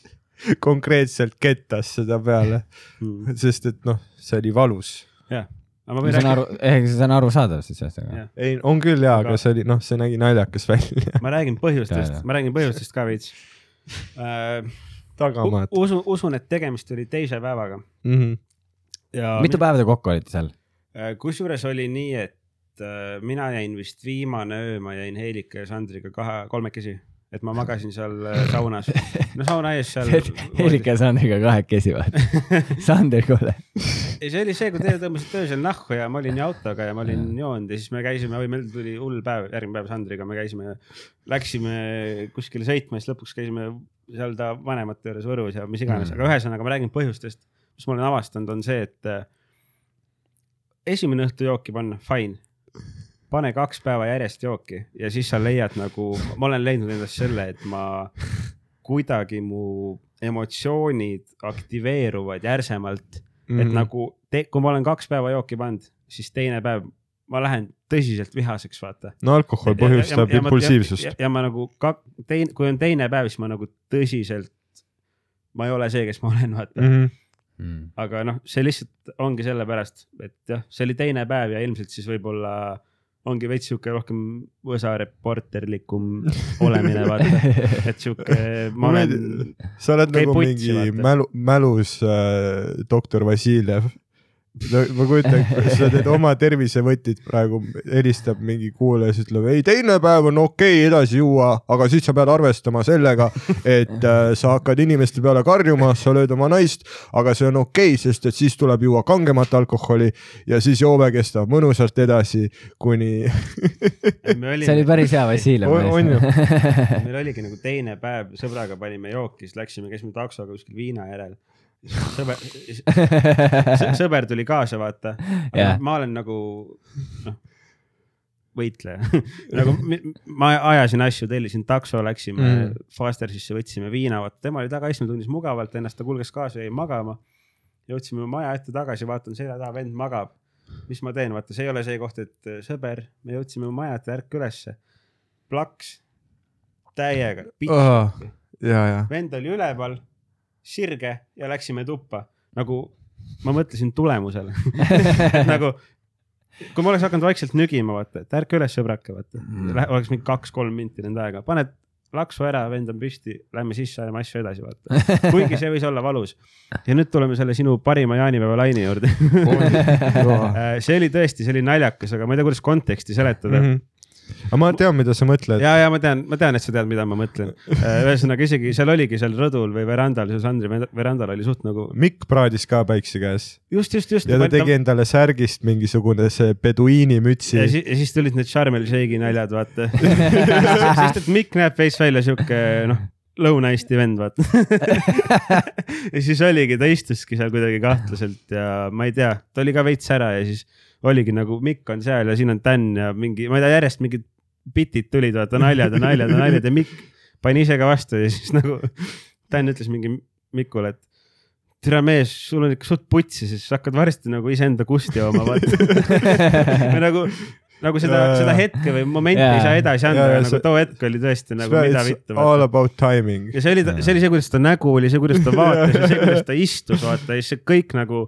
konkreetselt kettas seda peale, Hmm. sest et noh, see oli valus. jah, aga ma võin see on aru rääkida,, ehk see on arusaadav siis sellest, aga Jah. ei, on küll jaa, aga see oli noh, see nägi naljakas välja. ma räägin põhjustest ma räägin põhjustest ka veits. tagamaad. usun, usun, et tegemist oli teise päevaga Mhm. ja mitu päeva te kokku olite seal? Äh, kusjuures oli nii, et äh, mina jäin vist viimane öö, ma jäin Heilika ja Sandriga kahe, kolmekesi, et ma magasin seal äh, saunas, no sauna ees seal. Helika ja Sandriga kahekesi või? Sander, kuule. ei, see oli see, kui teie tõmbasite öösel nahku ja ma olin ju autoga ja ma olin joonud ja siis me käisime, oi meil tuli hull päev, järgmine päev Sandriga me käisime, läksime kuskile sõitma, siis lõpuks käisime seal ta vanemate juures Võrus ja mis iganes Mm. aga ühesõnaga ma räägin põhjustest, mis ma olen avastanud, on see, et äh, esimene õhtu jooki panna, fine. pane kaks päeva järjest jooki ja siis sa leiad nagu, ma olen leidnud endast selle, et ma kuidagi mu emotsioonid aktiveeruvad järsemalt mm, -hmm. et nagu te, kui ma olen kaks päeva jooki pannud, siis teine päev ma lähen tõsiselt vihaseks, vaata. no alkohol põhjustab impulsiivsust ja,. ma nagu ka, tein,, kui on teine päev, siis ma nagu tõsiselt, ma ei ole see, kes ma olen, vaata mm. -hmm. Mm. aga noh, see lihtsalt ongi sellepärast, et jah, see oli teine päev ja ilmselt siis võib-olla ongi veits sihuke rohkem võsa reporterlikum olemine, vaata, et sihuke, ma olen, sa oled nagu putsi, mingi vaata. mälu, mälus äh, doktor Vassiljev. No ma kujutan, sa teed oma tervisevõtit praegu, helistab mingi kuulaja, siis ütleb ei, teine päev on okei okay, edasi juua, aga siis sa pead arvestama sellega, et äh, sa hakkad inimeste peale karjuma, sa lööd oma naist, aga see on okei okay,, sest et siis tuleb juua kangemat alkoholi ja siis joove kestab mõnusalt edasi, kuni see oli päris hea Vassiljev. On- on ju. meil oligi nagu teine päev, sõbraga panime jooki, siis läksime, käisime taksoga kuskil viina järel. Sõber, sõber tuli kaasa, vaata. Jah. ma olen nagu noh, võitleja nagu ma ajasin asju, tellisin takso, läksime Mm. Fastersisse, võtsime viina, vaata tema oli taga istunud, tundis mugavalt ennast, ta kulges kaasa, jäi magama. jõudsime maja ette tagasi, vaatan selja taha, vend magab. mis ma teen, vaata, see ei ole see koht, et äh, sõber, me jõudsime maja ette, ärka ülesse. plaks, täiega, Ah, ja, ja vend oli üleval, sirge ja läksime tuppa, nagu ma mõtlesin tulemusele nagu kui ma oleks hakanud vaikselt nügima, vaata, et ärka üles, sõbrake, vaata mm., oleks mingi kaks-kolm minti nende aega, paned laksu ära, vend on püsti, lähme sisse, ajame asju edasi, vaata. kuigi see võis olla valus. ja nüüd tuleme selle sinu parima jaanipäeva laine juurde. see oli tõesti, see oli naljakas, aga ma ei tea, kuidas konteksti seletada mm. -hmm. Aga ma tean, mida sa mõtled. ja, ja ma tean, ma tean, et sa tead, mida ma mõtlen. ühesõnaga isegi seal oligi seal rõdul või verandal, seal Sandri ve- verandal oli suht nagu Mikk praadis ka päikse käes just, just, just. ja ta tegi endale särgist mingisugune see peduiinimütsi ja. siis, siis tulid need Sharm el Sheikhi naljad, vaata. sest et Mikk näeb veits välja sihuke noh, Lõuna-Eesti vend, vaata. ja siis oligi, ta istuski seal kuidagi kahtlaselt ja ma ei tea, ta oli ka veits ära ja siis oligi nagu Mikk on seal ja siin on Dan ja mingi, ma ei tea, järjest mingid bitid tulid, vaata naljad ja naljad ja naljad ja Mikk pani ise ka vastu ja siis nagu Dan ütles mingi Mikule, et tere mees, sul on ikka suht putsi, siis hakkad varsti nagu iseenda kust jooma, vaata. nagu, nagu seda Jaa,, seda hetke või momenti Jaa. ei saa edasi anda jaa, nagu too hetk oli tõesti nagu mida vittu. all about timing. ja see oli, see oli see, kuidas ta nägu oli, see, kuidas ta vaatas ja see, kuidas ta istus, vaata ja siis see kõik nagu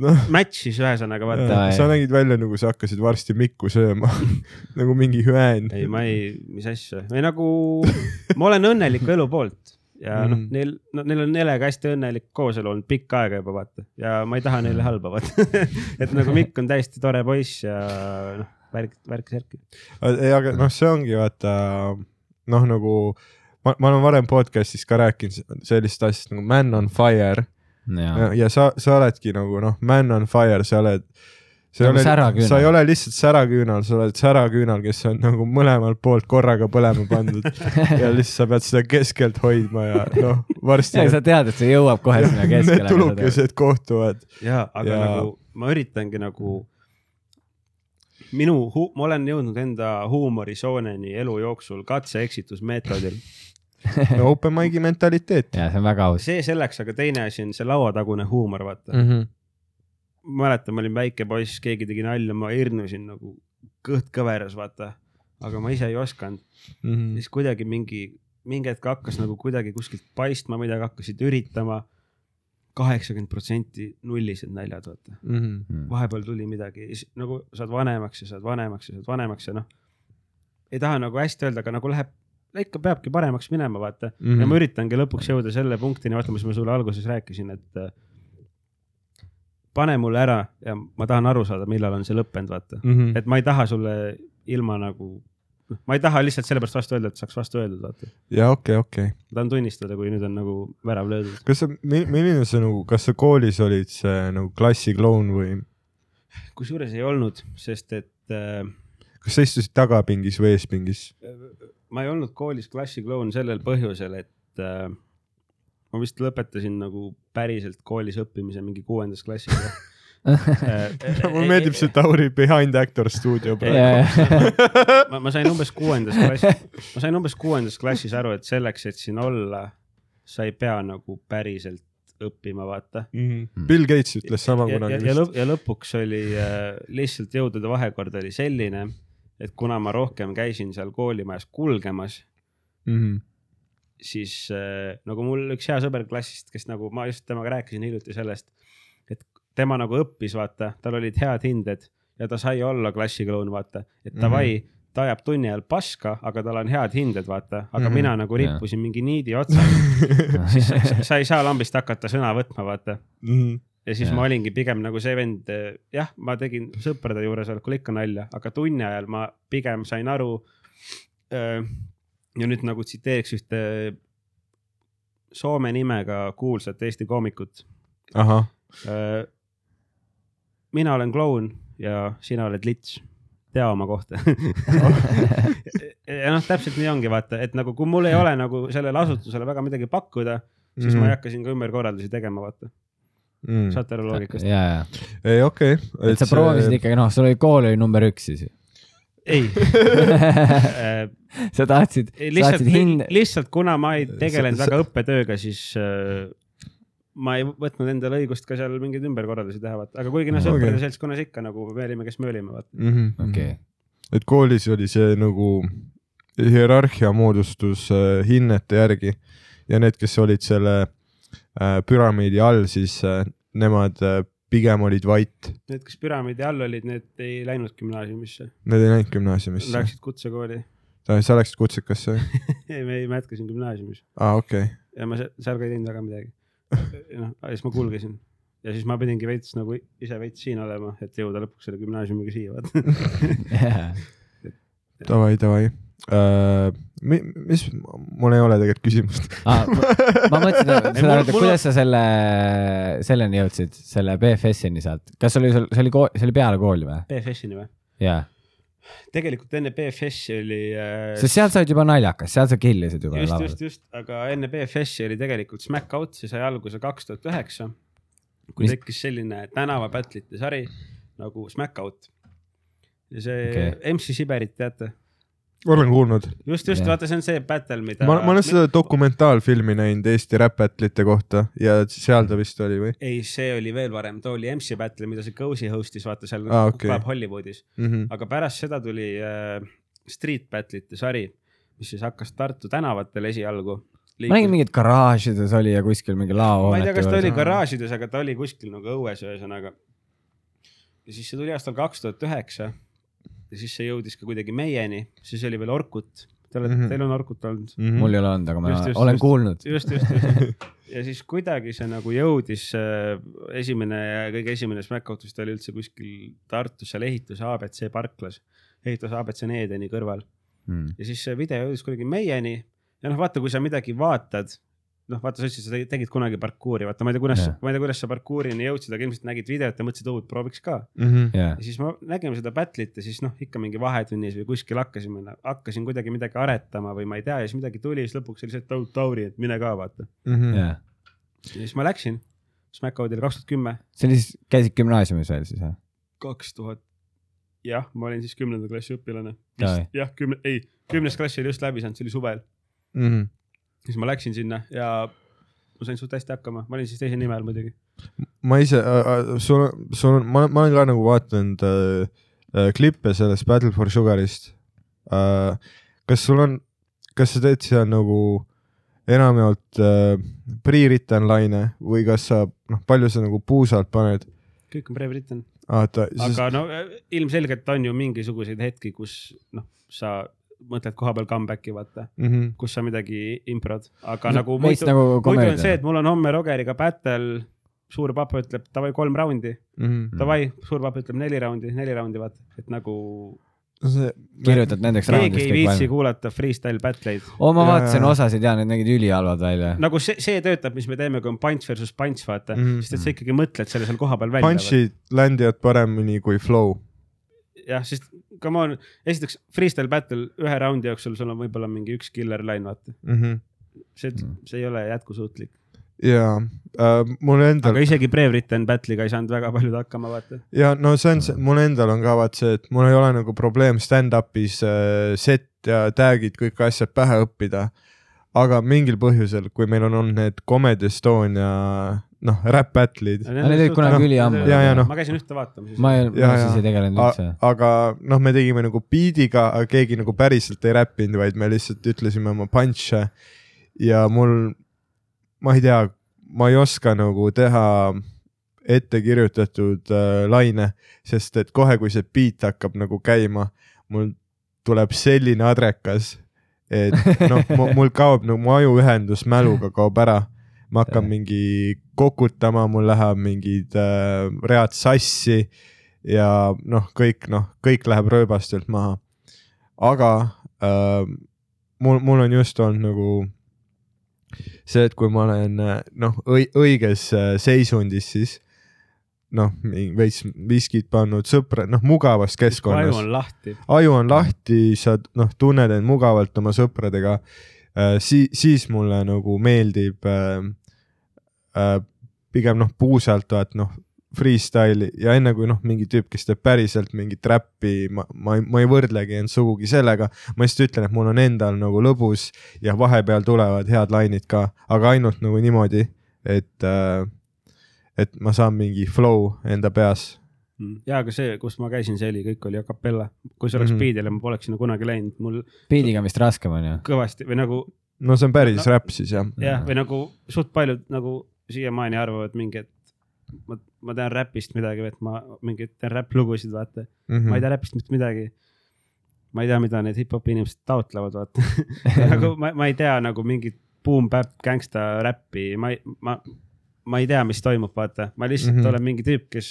noh, match'is ühesõnaga, vaata. Sa nägid välja nagu sa hakkasid varsti Mikku sööma nagu mingi hüään. ei, ma ei, mis asja, või nagu ma olen õnneliku elu poolt ja noh Mhm., neil, neil on Nelega hästi õnnelik kooselu olnud pikka aega juba vaata ja ma ei taha neile halba vaata. et nagu Mikk on täiesti tore poiss ja noh, värk, värk-särk. ei, aga noh, see ongi vaata noh, nagu ma, ma olen varem podcast'is ka rääkinud sellist asja nagu man on fire ja, ja sa, sa oledki nagu noh, man on fire, sa oled. Nagu säraküünal. sa ei ole lihtsalt säraküünal, sa oled säraküünal, kes on nagu mõlemalt poolt korraga põlema pandud ja lihtsalt sa pead seda keskelt hoidma ja noh, varsti sa tead, et see jõuab kohe sinna need keskele. tulukesed kohtuvad. ja, aga Ja- nagu ma üritangi nagu minu, ma olen jõudnud enda huumorisooneni elu jooksul katse-eksitusmeetodil. Open mic'i mentaliteet ja see on väga aus. see selleks, aga teine asi on see lauatagune huumor, vaata mm. -hmm. Ma mäletan, ma olin väike poiss, keegi tegi nalja, ma hirnusin nagu kõht kõveras, vaata. aga ma ise ei osanud, Mm -hmm. siis kuidagi mingi, mingi hetk hakkas nagu kuidagi kuskilt paistma, midagi hakkasid üritama. kaheksakümmend protsenti nullised naljad, vaata. Mm -hmm. vahepeal tuli midagi, nagu saad vanemaks ja saad vanemaks ja saad vanemaks ja noh. ei taha nagu hästi öelda, aga nagu läheb, ikka peabki paremaks minema, vaata mm. -hmm. ja ma üritangi lõpuks jõuda selle punktini, vaata, mis ma sulle alguses rääkisin, et äh, pane mulle ära ja ma tahan aru saada, millal on see lõppenud, vaata. Mm -hmm. et ma ei taha sulle ilma nagu ma ei taha lihtsalt sellepärast vastu öelda, et saaks vastu öeldud, vaata. ja okei okay,, okei okay.. ma tahan tunnistada, kui nüüd on nagu värav löödud. kas sa, milline sa nagu, kas sa koolis olid see nagu klassikloun või kusjuures ei olnud, sest et äh, kas sa istusid tagapingis või eespingis? ma ei olnud koolis klassikloun sellel põhjusel, et äh, ma vist lõpetasin nagu päriselt koolis õppimise mingi kuuendas klassis. mulle meeldib see Tauri behind actor stuudio praegu. ma, ma sain umbes kuuendas klassis, ma sain umbes kuuendas klassis aru, et selleks, et siin olla, sa ei pea nagu päriselt õppima, vaata. Mhm. Bill Gates ütles sama kunagi ja, ja, lõp, ja lõpuks oli äh, lihtsalt jõudude vahekord oli selline, et kuna ma rohkem käisin seal koolimajas kulgemas, mm. Siis äh, nagu mul üks hea sõber klassist, kes nagu ma just temaga rääkisin hiljuti sellest, et tema nagu õppis, vaata, tal olid head hinded ja ta sai olla klassikloun, vaata, et davai mm, -hmm. ta ajab tunni ajal paska, aga tal on head hinded, vaata, aga mm. -hmm. mina nagu rippusin mingi niidi otsas, siis sa, sa ei saa lambist hakata sõna võtma, vaata -hmm. ja siis ja. ma olingi pigem nagu see vend, jah, ma tegin sõprade juuresolekul ikka nalja, aga tunni ajal ma pigem sain aru. Ja nüüd nagu tsiteeriks ühte Soome nimega kuulsat Eesti koomikut. ahah, mina olen kloun ja sina oled lits, tea oma kohta. ja noh, täpselt nii ongi, vaata, et nagu kui mul ei ole nagu sellele asutusele väga midagi pakkuda, siis mm. ma ei hakka siin ka ümberkorraldusi tegema, vaata, mm.. saate aru loogikast? ja, ja, ei, okei. et sa proovisid ikkagi, noh, sul oli kool oli number üks siis. ei sa tahtsid, lihtsalt saatsid hind,, lihtsalt kuna ma ei tegelenud väga õppetööga, siis äh, ma ei võtnud endale õigust ka seal mingeid ümberkorraldusi teha, vaata, aga kuigi noh, sõprade seltskonnas ikka nagu me olime, kes me olime, vaata. Mhm. okei, et koolis oli see nagu hierarhia moodustus äh, hinnete järgi ja need, kes olid selle äh, püramiidi all, siis äh, nemad äh, pigem olid vait, Need, kes püramiidi all olid, need ei läinud gümnaasiumisse, need ei läinud gümnaasiumisse. läksid kutsekooli. Sa läksid kutsekasse? ei, me ei, ma jätkasin gümnaasiumis aa, okei. ja ma se- seal ka ei teinud väga midagi. noh, ja siis ma kulgesin ja siis ma pidingi veits nagu ise veits siin olema, et jõuda lõpuks selle gümnaasiumiga siia, vaata. Davai, davai. mis, mul ei ole tegelikult küsimust. Ah, ma mõtlesin Ei, seda et kuidas sa selle, selleni jõudsid, selle BFS-ini sealt, kas oli sul, see oli see oli peale kooli või? BFS-ini või? jaa, tegelikult enne BFS-i oli äh, sest seal sa olid juba naljakas, seal sa killisid juba just, just, just, aga enne BFS-i oli tegelikult Smack Out, see sai alguse kaks tuhat üheksa. kui Mis- tekkis selline tänavapätlite sari nagu Smack Out. ja see okay. MC Siberit teate, olen kuulnud. just, just vaata, see on see battle, mida. ma, ma olen seda dokumentaalfilmi näinud Eesti räppätlite kohta ja seal ta vist oli või ei, see oli veel varem, too oli MC battle, mida see Cozy host'is, vaata seal ah, okay. Hollywoodis, mm? -hmm. aga pärast seda tuli äh, Street battle'ite sari, mis siis hakkas Tartu tänavatel esialgu. ma nägin mingit garaažides oli ja kuskil mingi lao. ma ei tea, kas ta oli garaažides, aga ta oli kuskil nagu õues, ühesõnaga. ja siis see tuli aastal kaks tuhat üheksa ja siis see jõudis ka kuidagi meieni, siis oli veel Orkut. Te olete mm. -hmm. teil on Orkut olnud? Mhm. mul ei ole olnud, aga ma Just, just, olen just. kuulnud. just, just, just. ja siis kuidagi see nagu jõudis, esimene, kõige esimene Smackout vist oli üldse kuskil Tartus seal ehituse abc parklas, ehituse abc Edeni kõrval Hmm. ja siis see video jõudis kuidagi meieni ja noh, vaata, kui sa midagi vaatad, noh, vaata, sa ütlesid, sa tegi- tegid kunagi parkuuri, vaata, ma ei tea, kuidas Jah., ma ei tea, kuidas sa parkuurini jõudsid, aga ilmselt nägid videot ja mõtlesid, et prooviks ka. Mhm. jaa ja, siis ma nägime seda battle'it ja siis noh, ikka mingi vahetunnis või kuskil hakkasime, hakkasin kuidagi midagi aretama või ma ei tea ja siis midagi tuli, siis lõpuks oli see, et Taut Tauri, et mine ka vaata. Mhm. jaa. ja siis ma läksin, Smackoutile kaks tuhat kümme, see oli siis, käisid gümnaasiumis veel siis või? kaks tuhat, jah, ma olin siis kümnenda klassi õpilane. Jah, kümne, ei, kümnes klass oli just läbi saanud, see oli suvel. Mhm. Siis ma läksin sinna ja ma sain suht hästi hakkama, ma olin siis teise nime all muidugi. ma ise äh,, sul, sul on, ma, ma olen ka nagu vaadanud äh, äh, klippe sellest Battle for Sugarist äh,. kas sul on, kas sa teed seal nagu enamjaolt äh, pre-written laine või kas sa, noh, palju sa nagu puusalt paned? kõik on pre-written, vaata, siis aga no äh, ilmselgelt on ju mingisuguseid hetki, kus noh, sa mõtled koha peal comeback'i vaata, mm -hmm. kus sa midagi improd, aga No nagu muidu, nagu muidu on see, et mul on homme Rogeriga battle, suur papa ütleb davai kolm raundi, mm -hmm. davai, suur papa ütleb neli raundi, neli raundi vaata, et nagu kirjutad nendeks keegi raundideks ei viitsi kuulata freestyle battle'id. oo, ma vaatasin osasid ja need nägid ülihalvad välja. nagu see, see töötab, mis me teeme, kui on punch versus punch, vaata mm. -hmm. sest et sa ikkagi mõtled selle seal kohapeal välja. Punch'id landivad paremini kui flow. jah, sest come on, esiteks freestyle battle ühe raundi jooksul sul on võib-olla mingi üks killer line, vaata. see, see ei ole jätkusuutlik. ja äh, mul endal aga isegi pre-written battle'iga ei saanud väga paljud hakkama, vaata. ja no see on see, mul endal on ka vaat see, et mul ei ole nagu probleem stand-up'is äh, set ja tag'id, kõik asjad pähe õppida. aga mingil põhjusel, kui meil on olnud need Comedy Estonia noh, rap battle'id, Need olid kunagi üliammu. Ja, ja noh. ma käisin ühte vaatamas. ma ma siis ei tegelenud üldse. aga noh, me tegime nagu beat'iga, aga keegi nagu päriselt ei räppinud, vaid me lihtsalt ütlesime oma punch'e ja mul, ma ei tea, ma ei oska nagu teha ettekirjutatud äh, laine, sest et kohe, kui see beat hakkab nagu käima, mul tuleb selline adrekas, et noh, mul kaob nagu mu ajuühendus mäluga kaob ära. Ma hakkan Jah. mingi kokutama, mul läheb mingid äh, read sassi ja noh, kõik noh, kõik läheb rööbastelt maha. aga äh, mul, mul on just olnud nagu see, et kui ma olen äh, noh, õiges äh, seisundis, siis noh, veits viskid pannud sõpra, noh mugavas aju keskkonnas on lahti. aju on lahti, sa noh, tunned end mugavalt oma sõpradega äh,, si-, siis mulle nagu meeldib äh, äh, pigem noh, puusalt vaat noh, freestyle'i ja enne kui noh, mingi tüüp, kes teeb päriselt mingit räppi, ma, ma ei, ma ei võrdlegi end sugugi sellega, ma lihtsalt ütlen, et mul on endal nagu lõbus ja vahepeal tulevad head lainid ka, aga ainult nagu niimoodi, et äh, et ma saan mingi flow enda peas. ja, aga see, kus ma käisin, see oli, kõik oli a capella. kui see oleks mm -hmm. beat'il, ma poleks sinna kunagi läinud, mul beat'iga on vist raskem onju. kõvasti või nagu no see on päris no, räpp siis jah. jah, või nagu suht paljud nagu siiamaani arvavad mingi, et ma, ma tean räpist midagi või et ma mingi teen räpplugusid, vaata mm. -hmm. ma ei tea räpist mitte midagi. ma ei tea, mida need hip-hopi inimesed taotlevad, vaata nagu ma, ma ei tea nagu mingit boom-bap gangsta räppi, ma ei, ma, ma ei tea, mis toimub, vaata, ma lihtsalt mm. -hmm. olen mingi tüüp, kes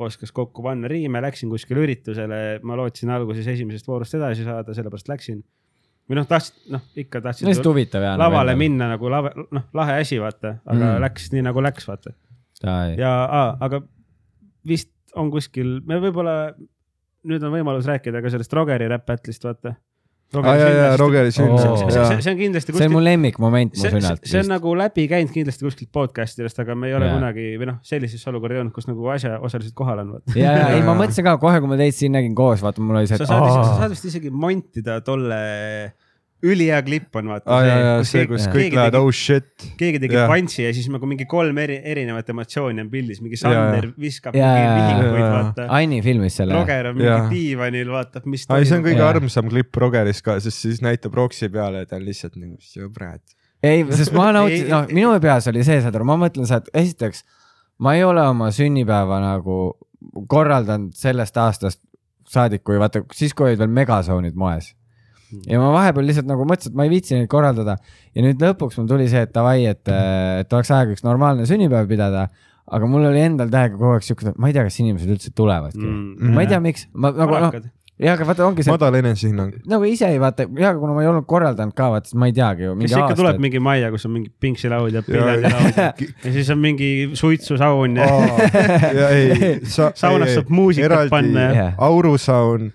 oskas kokku panna riime, läksin kuskile üritusele, ma lootsin alguses esimesest voorust edasi saada, sellepärast läksin. Või noh, tahtsin, noh ikka tahtsin lihtsalt huvitav ja. lavale. minna nagu lave, noh, lahe asi, vaata, aga Mm. läks nii nagu läks, vaata. ja ja, aga vist on kuskil, me võib-olla, nüüd on võimalus rääkida ka sellest Rogeri Rap Battle'ist, vaata. aa jaa, jaa, Rogeri Oo. sünd see, on kindlasti see on mu lemmikmoment mu sünnalt. see on nagu läbi käinud kindlasti kuskilt podcast idest, aga me ei ole Jaa. yeah. kunagi või noh, sellisesse olukorda jõudnud, kus nagu asjaosalised kohal on. ja, ja ei, ma Jaa. mõtlesin ka kohe, kui ma teid siin nägin koos, vaata mul oli see, sa saad, sa aa saad vist isegi montida tolle, ülihea klipp on vaata aa jaa, jaa, see, kus kõik lähevad, oh shit. keegi tegi punch'i ja siis nagu mingi kolm eri, erinevat emotsiooni on pildis, mingi Sander viskab Jaa, mingi jaa. vaata. Aini filmis selle. Roger on mingi diivanil, vaatab, mis ai, see on kõige Jaa. armsam klipp Rogeris ka, sest siis näitab Roksi peale ja ta on lihtsalt nagu sõbrad. ei, sest ma nautisin, noh, ei- minu peas oli see, saad aru, ma mõtlen et esiteks ma ei ole oma sünnipäeva nagu korraldanud sellest aastast saadik, kui vaata, siis kui olid veel megasoonid moes. Ja ma vahepeal lihtsalt nagu mõtlesin, et ma ei viitsi neid korraldada ja nüüd lõpuks mul tuli see, et davai, et, et oleks aega üks normaalne sünnipäev pidada. aga mul oli endal täiega kogu aeg siuke, ma ei tea, kas inimesed üldse tulevadki mm.. ma ei tea, miks, ma nagu noh, ja aga vaata, ongi see, madal enesehinnang. nagu ise ei vaata, ja kuna ma ei olnud korraldanud ka, vaata siis ma ei teagi ju. kes ikka tuleb mingi majja, kus on mingi pingsilaud ja pillendilaud ja, ja siis on mingi suitsusaun ja ja ei, sa. Saunas saab muusikat panna ja- Jah. aurusaun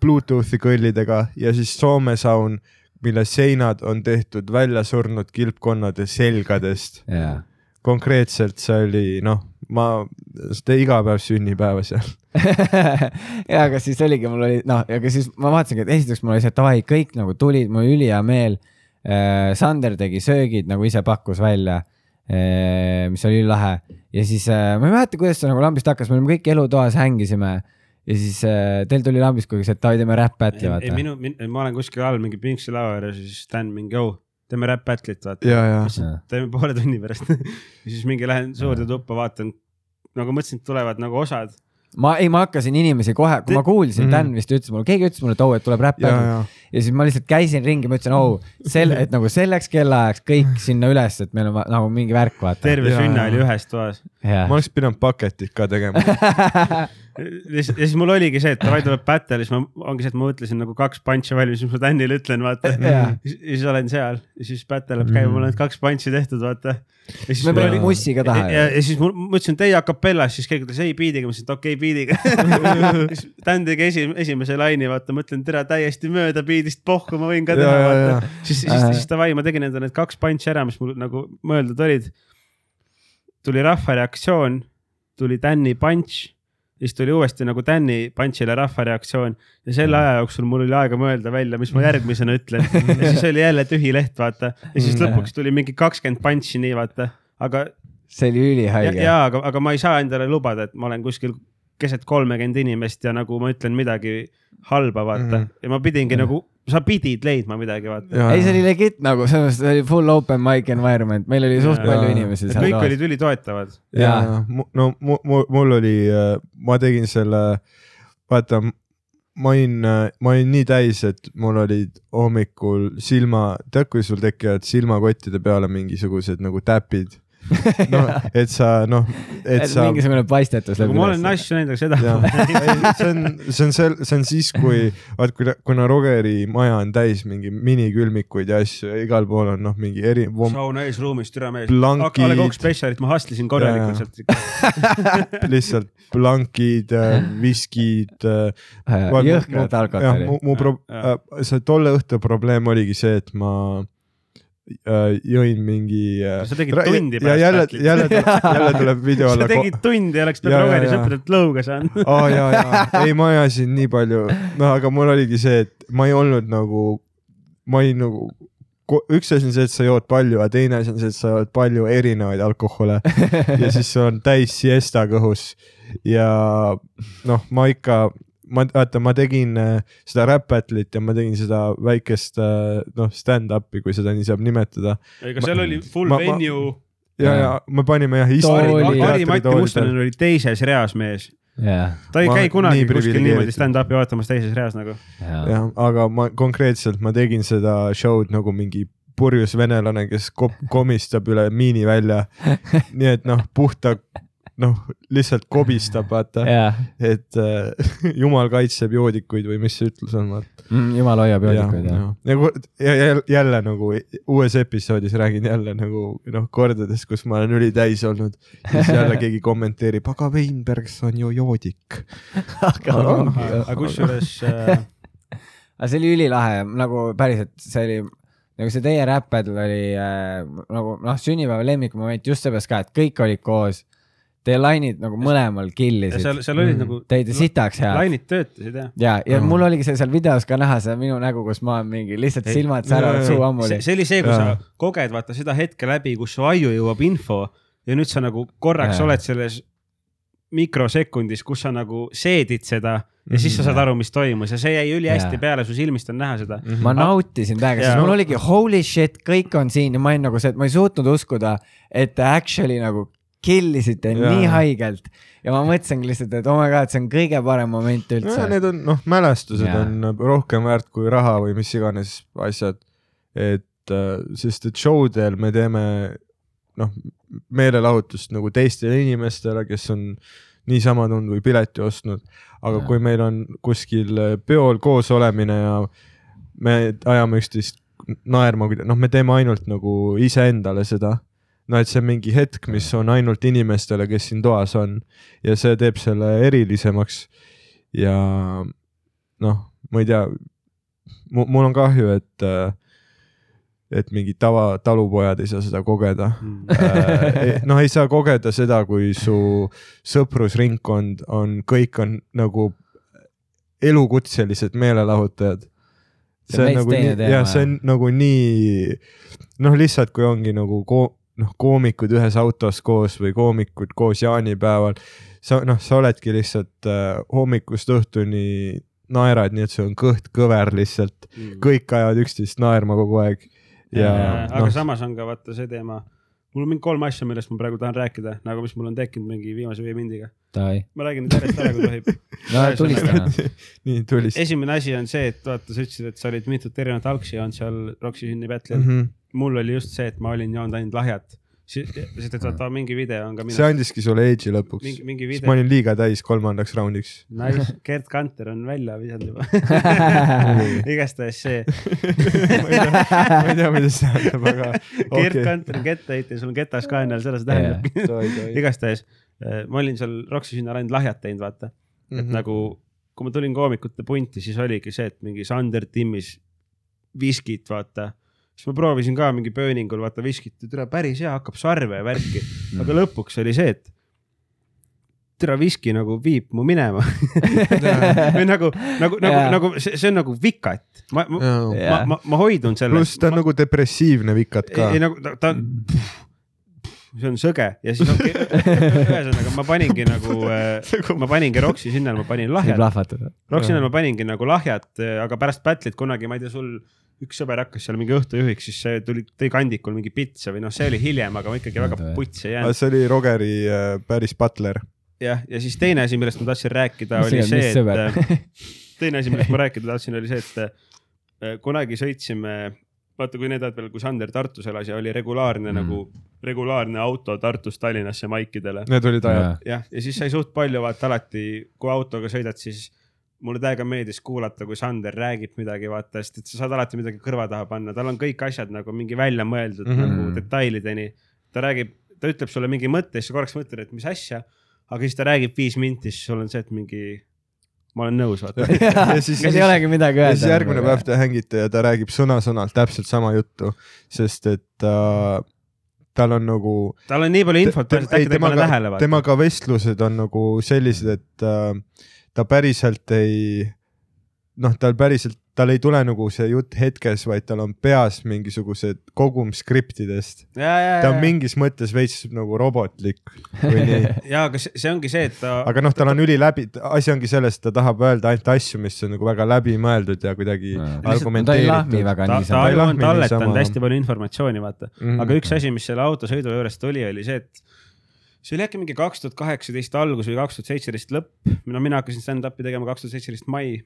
Bluetoothi kõllidega ja siis Soome saun, mille seinad on tehtud väljasurnud kilpkonnade selgadest. jaa konkreetselt see oli noh, ma, seda iga päev sünnipäeva seal. ja aga siis oligi, mul oli noh, aga siis ma vaatasingi, et esiteks mul oli see, davai, kõik nagu tulid, mul oli ülihea meel. Sander tegi söögid nagu ise pakkus välja, mis oli lahe ja siis äh, ma ei mäleta, kuidas see nagu lambist hakkas, me olime kõik elutoas hängisime ja siis äh, teil tuli lambist kuidagi see, et davai, teeme rap battle'i ei vaata. minu, minu, ma olen kuskil all mingi pingsilao juures ja siis Sten mingi, oh, teeme rap battle'it, vaata. ja, ja Jaa. teeme poole tunni pärast ja siis mingi lähen suurde tuppa, vaatan, nagu mõtlesin, et tulevad nagu osad. ma ei, ma hakkasin inimesi kohe, kui ma kuulsin mm, -hmm. Dan vist ütles mulle, keegi ütles mulle, et oo, et tuleb rap ja, battle ja ja siis ma lihtsalt käisin ringi, ma ütlesin, oh, sel, et nagu selleks kellaajaks kõik sinna üles, et meil on nagu mingi värk, vaata. terve sünna oli ühes toas. ma oleks pidanud paketid ka tegema. ja siis ja siis mul oligi see, et davai tuleb battle, siis ma, ongi see, et ma mõtlesin nagu kaks punch'i valmis, mis ma Danile ütlen, vaata. ja Jaa. siis olen seal ja siis battle läheb käima, mul on need kaks punch'i tehtud, vaata. me panime mussi ka taha ja, ja siis ma ütlesin, et ei a capellas, siis keegi ütles ei beat'iga, ma ütlesin, et okei okay, beat'iga. siis Dan tegi esi-, esimese laine, vaata, mõtlen tere täiesti mööda beat'ist pohku, ma võin ka Ja, teha, ja, ja. vaata. siis, siis, siis davai, ma tegin endale need kaks punch'i ära, mis mul nagu mõeldud olid. tuli rahva reaktsioon, tuli Dan'i punch, siis tuli uuesti nagu Dan'i punch'ile rahva reaktsioon ja selle aja jooksul mul oli aega mõelda välja, mis ma järgmisena ütlen ja siis oli jälle tühi leht, vaata. ja siis lõpuks tuli mingi kakskümmend punch'i nii vaata, aga see oli ja, ülihaige. ja aga, aga ma ei saa endale lubada, et ma olen kuskil keset kolmekümmend inimest ja nagu ma ütlen midagi halba, vaata mm. -hmm. ja ma pidingi mm -hmm. nagu, sa pidid leidma midagi, vaata. ei, see oli legit nagu selles mõttes, see oli full open mic environment, meil oli suht Jaa. palju inimesi seal kõik toas. olid ülitoetavad. ja Jaa., no mu, mu, mul oli, ma tegin selle, vaata, ma olin, ma olin nii täis, et mul olid hommikul silma, tead, kui sul tekivad silmakottide peale mingisugused nagu täpid. noh, et sa noh, et sa. mingisugune paistetus nagu läbi ma olen. asju näinud, aga seda. jah, see on, see on sel-, see on siis, kui vaat kui, kuna Rogeri maja on täis mingi minikülmikuid ja asju ja igal pool on noh, mingi eri. sauna eesruumis, türa mees. Blankid. A Le Coq spetsialit ma hustlesin korralikult sealt lihtsalt blankid, viskid. jõhkrat alkoholi. mu, mu pro- Jaa., see tolle õhtu probleem oligi see, et ma äh, jõin mingi. Sa tegid tundi ja pärast jälle, jälle, jälle tuleb video sa alla. tegid tundi ja oleks jaa, jaa. sõpradelt lõuga saanud. aa jaa, jaa, ei ma ajasin nii palju, no aga mul oligi see, et ma ei olnud nagu, ma olin nagu, üks asi on see, et sa jood palju, aga teine asi on see, et sa jood palju erinevaid alkohole ja siis sul on täis siesta kõhus ja noh, ma ikka, ma vaata, ma tegin äh, seda rap battle'it ja ma tegin seda väikest äh, noh, stand-up'i, kui seda nii saab nimetada ega seal oli full ma- ma- venue. ja, ja me panime jah Harri-Mati Mustonen oli teises reas mees. jah, ta ei Ma käi kunagi nii kuskil niimoodi stand-up'i vaatamas teises reas nagu. jah. jah, aga ma konkreetselt ma tegin seda show'd nagu mingi purjus venelane, kes komistab üle miini välja. nii et noh, puhta noh, lihtsalt kobistab, vaata, jah, et äh, jumal kaitseb joodikuid või mis see ütlus on, vaata. Mm, jumal hoiab joodikuid jah. nagu ja jälle, jälle nagu uues episoodis räägin jälle nagu noh, kordades, kus ma olen ülitäis olnud, siis jälle keegi kommenteerib, aga Weinbergs on ju joodik. aga kusjuures äh, aga see oli ülilahe, nagu päriselt, see oli nagu see teie rap battle oli äh, nagu noh, sünnipäeva lemmikmoment just seepärast ka, et kõik olid koos. Teie lainid nagu mõlemal ja killisid. seal, seal olid nagu. Teid sitaks head. lainid töötasid jah. ja, ja Mm. mul oligi see seal videos ka näha, seda minu nägu, kus ma mingi lihtsalt Ei, silmad säravad, suu ammuli see, see oli see, kui sa koged vaata seda hetke läbi, kus su aiu jõuab info ja nüüd sa nagu korraks Jaa. oled selles mikrosekundis, kus sa nagu seedid seda ja siis sa saad aru, mis toimus ja see jäi ülihästi peale, su silmist on näha seda. ma nautisin täiega, sest mul oligi holy shit, kõik on siin ja ma olin nagu see, et ma ei suutnud uskuda, et actually nagu kill isite Jaa. nii haigelt ja ma mõtlesingi lihtsalt, et oh my god, see on kõige parem moment üldse. Need on noh, mälestused Jaa. on rohkem väärt kui raha või mis iganes asjad. et äh, sest, et showdel me teeme noh, meelelahutust nagu teistele inimestele, kes on niisama tulnud või pileti ostnud. aga Jaa. kui meil on kuskil äh, peol koos olemine ja me ajame üksteist naerma, noh, me teeme ainult nagu iseendale seda no et see on mingi hetk, mis on ainult inimestele, kes siin toas on ja see teeb selle erilisemaks. ja noh, ma ei tea, mul on kahju, et, et mingid tava talupojad ei saa seda kogeda. noh, ei saa kogeda seda, kui su sõprusringkond on, kõik on nagu elukutselised meelelahutajad. See on nagu nii, jah, see on nagu nii, noh, lihtsalt kui ongi nagu ko-, noh, koomikud ühes autos koos või koomikud koos jaanipäeval, sa noh, sa oledki lihtsalt äh, hommikust õhtuni naerad, nii et sul on kõht kõver lihtsalt, kõik ajavad üksteist naerma kogu aeg ja aga noh, samas on ka vaata see teema, mul on mingi kolm asja, millest ma praegu tahan rääkida, nagu mis mul on tekkinud mingi viimase viie mindiga. Ma räägin nüüd järjest ära, kui tohib. no tulista. nii tulist esimene asi on see, et vaata, sa ütlesid, et sa olid mitut erinevat algsi joonud seal Roksi sünni battle'il mm. mm. -hmm. -hmm. mul oli just see, et ma olin joonud ainult lahjat, sest et vaata mingi video on ka see minu, andiski sulle edge'i lõpuks video ma, olin liiga täis kolmandaks raundiks. nice, Gerd Kanter on välja visanud juba. igastahes see ma ei tea, mida see tähendab, aga Gerd okei. Kanter on kettaheitja, sul on ketas kaenel, seda see tähendabki. igastahes äh, ma olin seal Roksi sünnal ainult lahjat teinud, vaata. et Mhm. nagu, kui ma tulin koomikute punti, siis oligi see, et mingi Sander timmis viskit, vaata. Siis ma proovisin ka mingi pööningul vaata viskit, türa päris hea, hakkab sarve ja värki, Mm. aga lõpuks oli see, et türa viski nagu viib mu minema või nagu, nagu, nagu Jaa., nagu see, see on nagu vikat. ma, ma, ma, Jaa. ma, ma hoidun sellest. pluss ta on nagu depressiivne vikat ka ei, nagu ta, ta on, see on sõge ja siis ongi, ühesõnaga ma paningi nagu, ma paningi Roksi sünnal, ma panin lahjad. Roksi sünnal ma paningi nagu lahjad, aga pärast battle'it kunagi, ma ei tea, sul üks sõber hakkas seal mingi õhtujuhiks, siis see tuli, tõi kandikul mingi pitsa või noh, see oli hiljem, aga ma ikkagi väga putsi ei jäänud. see oli Rogeri äh, päris butler. jah, ja siis teine asi, millest ma tahtsin rääkida, oli see et teine asi, millest ma rääkida tahtsin, oli see, et äh, kunagi sõitsime, vaata, kui need ajad veel, kui Sander Tartus elas ja oli regulaarne mm. nagu, regulaarne auto Tartust Tallinnasse maikidele. Need olid ajad. jah, ja siis sai suht palju vaata alati, kui autoga sõidad, siis mulle täiega meeldis kuulata, kui Sander räägib midagi, vaata, sest et sa saad alati midagi kõrva taha panna, tal on kõik asjad nagu mingi välja mõeldud mm. -hmm. nagu detailideni. ta räägib, ta ütleb sulle mingi mõtte, siis sa korraks mõtled, et mis asja, aga siis ta räägib viis minti, siis sul on see, et mingi, ma olen nõus, vaata. ja siis, ei olegi midagi ja öelda. siis järgmine päev te hängite ja ta räägib sõna-sõnalt täpselt sama juttu, sest et äh, tal on nagu tal on nii palju infot, et äkki ta ei pane tähele, temaga vestlused on nagu sellised, et äh, ta päriselt ei, noh, tal päriselt, tal ei tule nagu see jutt hetkes, vaid tal on peas mingisugused kogum skriptidest. ta on mingis mõttes veits nagu robotlik või nii, ja, aga see, ongi see, et ta. aga noh, tal on üliläbi, asi ongi selles, et ta tahab öelda ainult asju, mis on nagu väga läbimõeldud ja kuidagi ta lahmi argumenteeritud. väga ta, ta aju on talletanud hästi palju informatsiooni, vaata. Mhm. aga üks asi, mis selle autosõidu juurest oli, oli see, et see oli äkki mingi kaks tuhat kaheksateist algus või kaks tuhat seitseteist lõpp. no mina hakkasin stand-up'i tegema kaks tuhat seitseteist mai.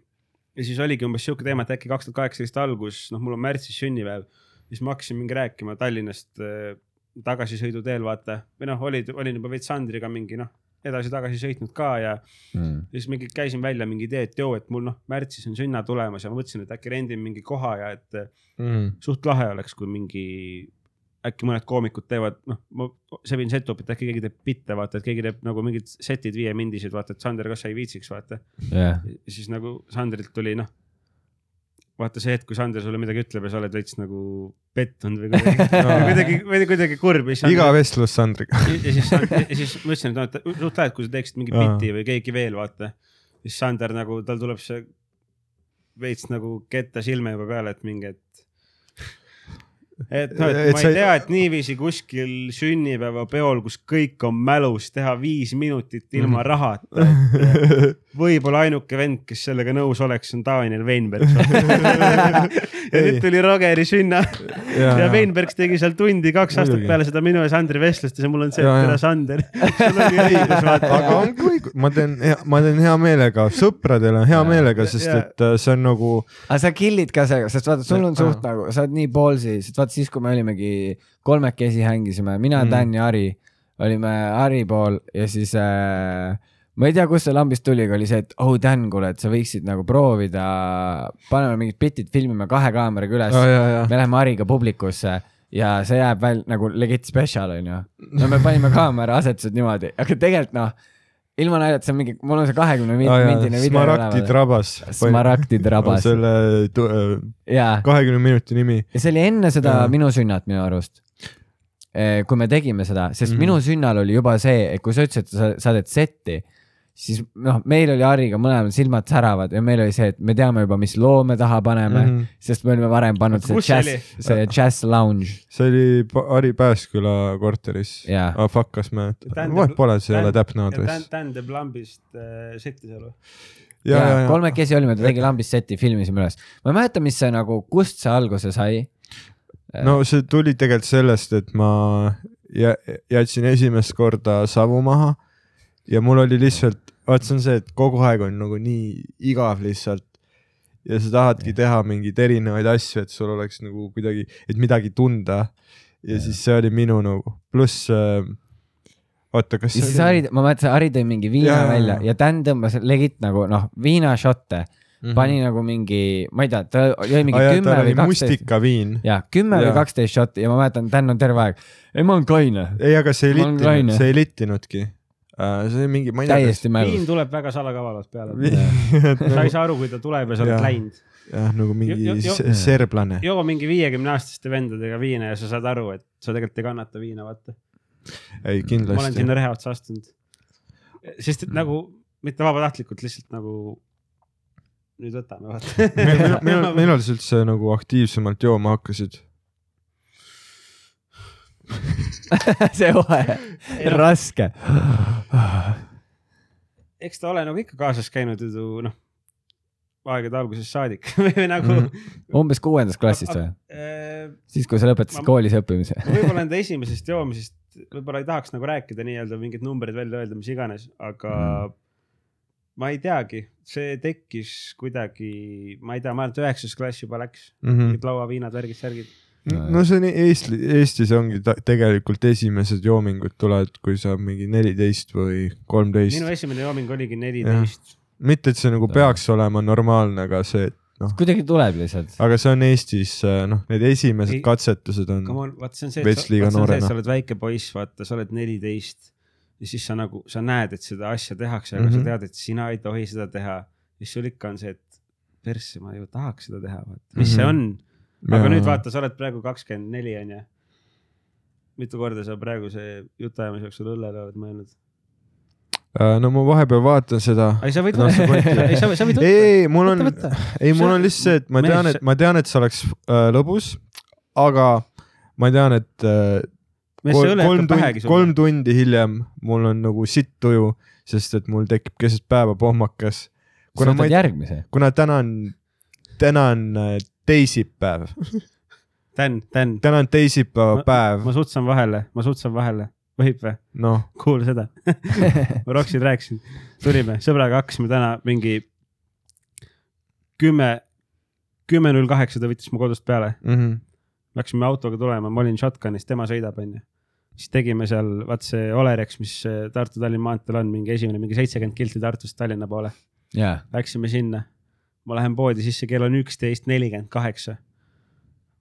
ja siis oligi umbes sihuke teema, et äkki kaks tuhat kaheksateist algus, noh, mul on märtsis sünnipäev. siis ma hakkasin mingi rääkima Tallinnast äh, tagasisõiduteel, vaata. või noh, olid, olin juba veits Sandriga mingi noh, edasi-tagasi sõitnud ka ja Mm. siis mingi käisin välja mingi idee, et joo, et mul noh, märtsis on sünna tulemas ja ma mõtlesin, et äkki rendin mingi koha ja et Mhm. suht lahe oleks, kui mingi äkki mõned koomikud teevad, noh, ma sebin setup'it, äkki keegi teeb bitte, vaata, et keegi teeb nagu mingid setid viiemindisid, vaata, et Sander, kas sa ei viitsiks, vaata. ja siis nagu Sandrilt tuli noh, vaata see hetk, kui Sander sulle midagi ütleb ja sa oled veits nagu pettunud või kuidagi kuidagi, kuidagi, kuidagi kurb. iga vestlus Sandriga. ja siis, ja siis ma ütlesin, et noh, et suht lahe, et kui sa teeksid mingi biti või keegi veel, vaata. siis Sander nagu, tal tuleb see veits nagu ketta silme juba peale, et mingi, et. Et noh, et Et ma ei tea, et niiviisi kuskil sünnipäevapeol, kus kõik on mälus, teha viis minutit ilma Mhm. rahata. võib-olla ainuke vend, kes sellega nõus oleks, on Daniel Weinberg. ja nüüd tuli Rogeri sünna ja, ja Weinberg tegi seal tundi kaks aastat Muidugi. peale seda minu ja Sandri vestlust ja mul on see, Ja, et ja. tere Sander. sul oli õigus, vaata. aga on kui, ma teen, ma teen hea meelega, sõpradele hea meelega, sest Ja- et äh, see on nagu aga sa kill'id ka sellega, sest vaata, sul on suht nagu, sa oled nii ballsy, sest vaata siis, kui me olimegi kolmekesi hängisime, mina Mm. Dan ja Hari, olime Hari pool ja siis äh, ma ei tea, kust see lambist tuli, aga oli see, et oh Dan, kuule, et sa võiksid nagu proovida, paneme mingid bitid, filmime kahe kaameraga üles ja, ja, ja me läheme Hariga publikusse ja see jääb välja nagu legit special onju. no me panime kaamera asetused niimoodi, aga tegelikult noh, ilma naljata, see on mingi, mul on see kahekümne ja, ja mindine video Smaragdi. trabas. Smaragdid rabas, selle jaa. kahekümne minuti nimi. ja see oli enne seda Jaa. minu sünnat minu arust. kui me tegime seda, sest mm. minu sünnal oli juba see, et kui sa ütlesid, et sa saadad setti, siis noh, meil oli Hariga mõlemal silmad säravad ja meil oli see, et me teame juba, mis loo me taha paneme mm. -hmm. sest me olime varem pannud see jazz see jazz lounge see oli Hari Pääsküla korteris Jaa. ah,. fuck, kas me, vahet pole, see ei ole täpne aadress., Dan teeb lambist äh, setti seal või? ja, ja, ja kolmekesi olime, ta tegi lambist seti, filmisime üles. ma ei mäleta, mis see nagu, kust see alguse sai. no see tuli tegelikult sellest, et ma jä- jätsin esimest korda savu maha ja mul oli lihtsalt, vaat see on see, et kogu aeg on nagu nii igav lihtsalt ja sa tahadki teha mingeid erinevaid asju, et sul oleks nagu kuidagi, et midagi tunda ja siis see oli minu nagu, pluss äh, oota, kas ja siis Harri, ma mäletan, Harri tõi mingi viina ja, välja ja Dan tõmbas legit nagu noh, viinašotte mm. -hmm. pani nagu mingi, ma ei tea, ta jõi mingi jaa, kümme või kaksteist, mustikaviin. ja kümme või Jaa. kaksteist šotti ja ma mäletan, Dan on terve aeg, ei ma olen kaine, ei, aga see ei littinud, see ei littinudki. See oli mingi, ma ei tea. täiesti viin mälus. tuleb väga salakavalalt peale. sa jah, ei saa aru, kui ta tuleb ja sa oled läinud. nagu mingi Jo- jo- se- serblane. joo mingi viiekümne aastaste vendadega viina ja sa saad aru, et sa tegelikult ei kannata viina, vaata. ei, ma olen kindlasti sinna. reha otsa astunud. sest et nagu mitte vabatahtlikult, lihtsalt nagu nüüd võtame, vaata. millal sa üldse nagu aktiivsemalt jooma hakkasid? see vahe, raske. eks ta ole nagu ikka kaasas käinud ju noh, aegade algusest saadik või nagu Mhm. umbes kuuendast klassist või? äh,. siis, kui sa lõpetasid Ma- koolis õppimise. võib-olla enda esimesest joomisest võib-olla ei tahaks nagu rääkida nii-öelda mingid numbrid välja öelda, mis iganes, aga Mhm. ma ei teagi, see tekkis kuidagi, ma ei tea, ma arvan, et üheksas klass juba läks, Mhm. mingid lauaviinad, värgid, särgid. No see on Eesti, Eestis ongi tegelikult esimesed joomingud tulevad, kui sa mingi neliteist või minu kolmteist. esimene jooming oligi neliteist. mitte, et see nagu peaks olema normaalne, aga see, et kuidagi tuleb lihtsalt. aga see on Eestis äh, noh, need esimesed Ei- katsetused on Come on, vaata see on see, et sa, liiga vaat see on see, noorena. et sa oled väike poiss, vaata, sa oled neliteist ja siis sa nagu, sa näed, et seda asja tehakse, aga mm Mhm. -hmm. sa tead, et sina ei tohi seda teha. siis sul ikka on see, et persse, ma ju tahaks seda teha, vaata, mis mm -hmm. see Mhm. on. Aga Ja- nüüd vaata, sa oled praegu kakskümmend neli onju. mitu korda sa praeguse jutuajamise jooksul õllele oled mõelnud? Äh, no ma vahepeal vaatan seda. ei, sa võid ei, sa, sa võid ei, ei, mul on ei, mul on lihtsalt see, et ma tean, et see- ma tean, et see oleks äh, lõbus, aga ma tean, et äh, kolm, kolm tundi, kolm tundi hiljem mul on nagu sitt tuju, sest et mul tekib keset päeva pohmakas. sa kuna ma võtad ei, järgmise. kuna täna on, täna on äh, teisipäev, Dan, Dan, täna on teisipäeva päev. ma, sutsan vahele, ma sutsan vahele, võib või? noh, kuule seda. Ma Roxil rääkisin, tulime. Sõbraga hakkasime täna mingi kümme, kümme null kaheksa ta võttis mu kodust peale, mhm, läksime autoga tulema, ma olin shotgun'is, tema sõidab, onju. siis tegime seal, vaat see Olerex, mis Tartu-Tallinna maanteel on, mingi esimene, mingi seitsekümmend kilti Tartust Tallinna poole. jaa, Läksime sinna, ma lähen poodi sisse, kell on üksteist nelikümmend kaheksa.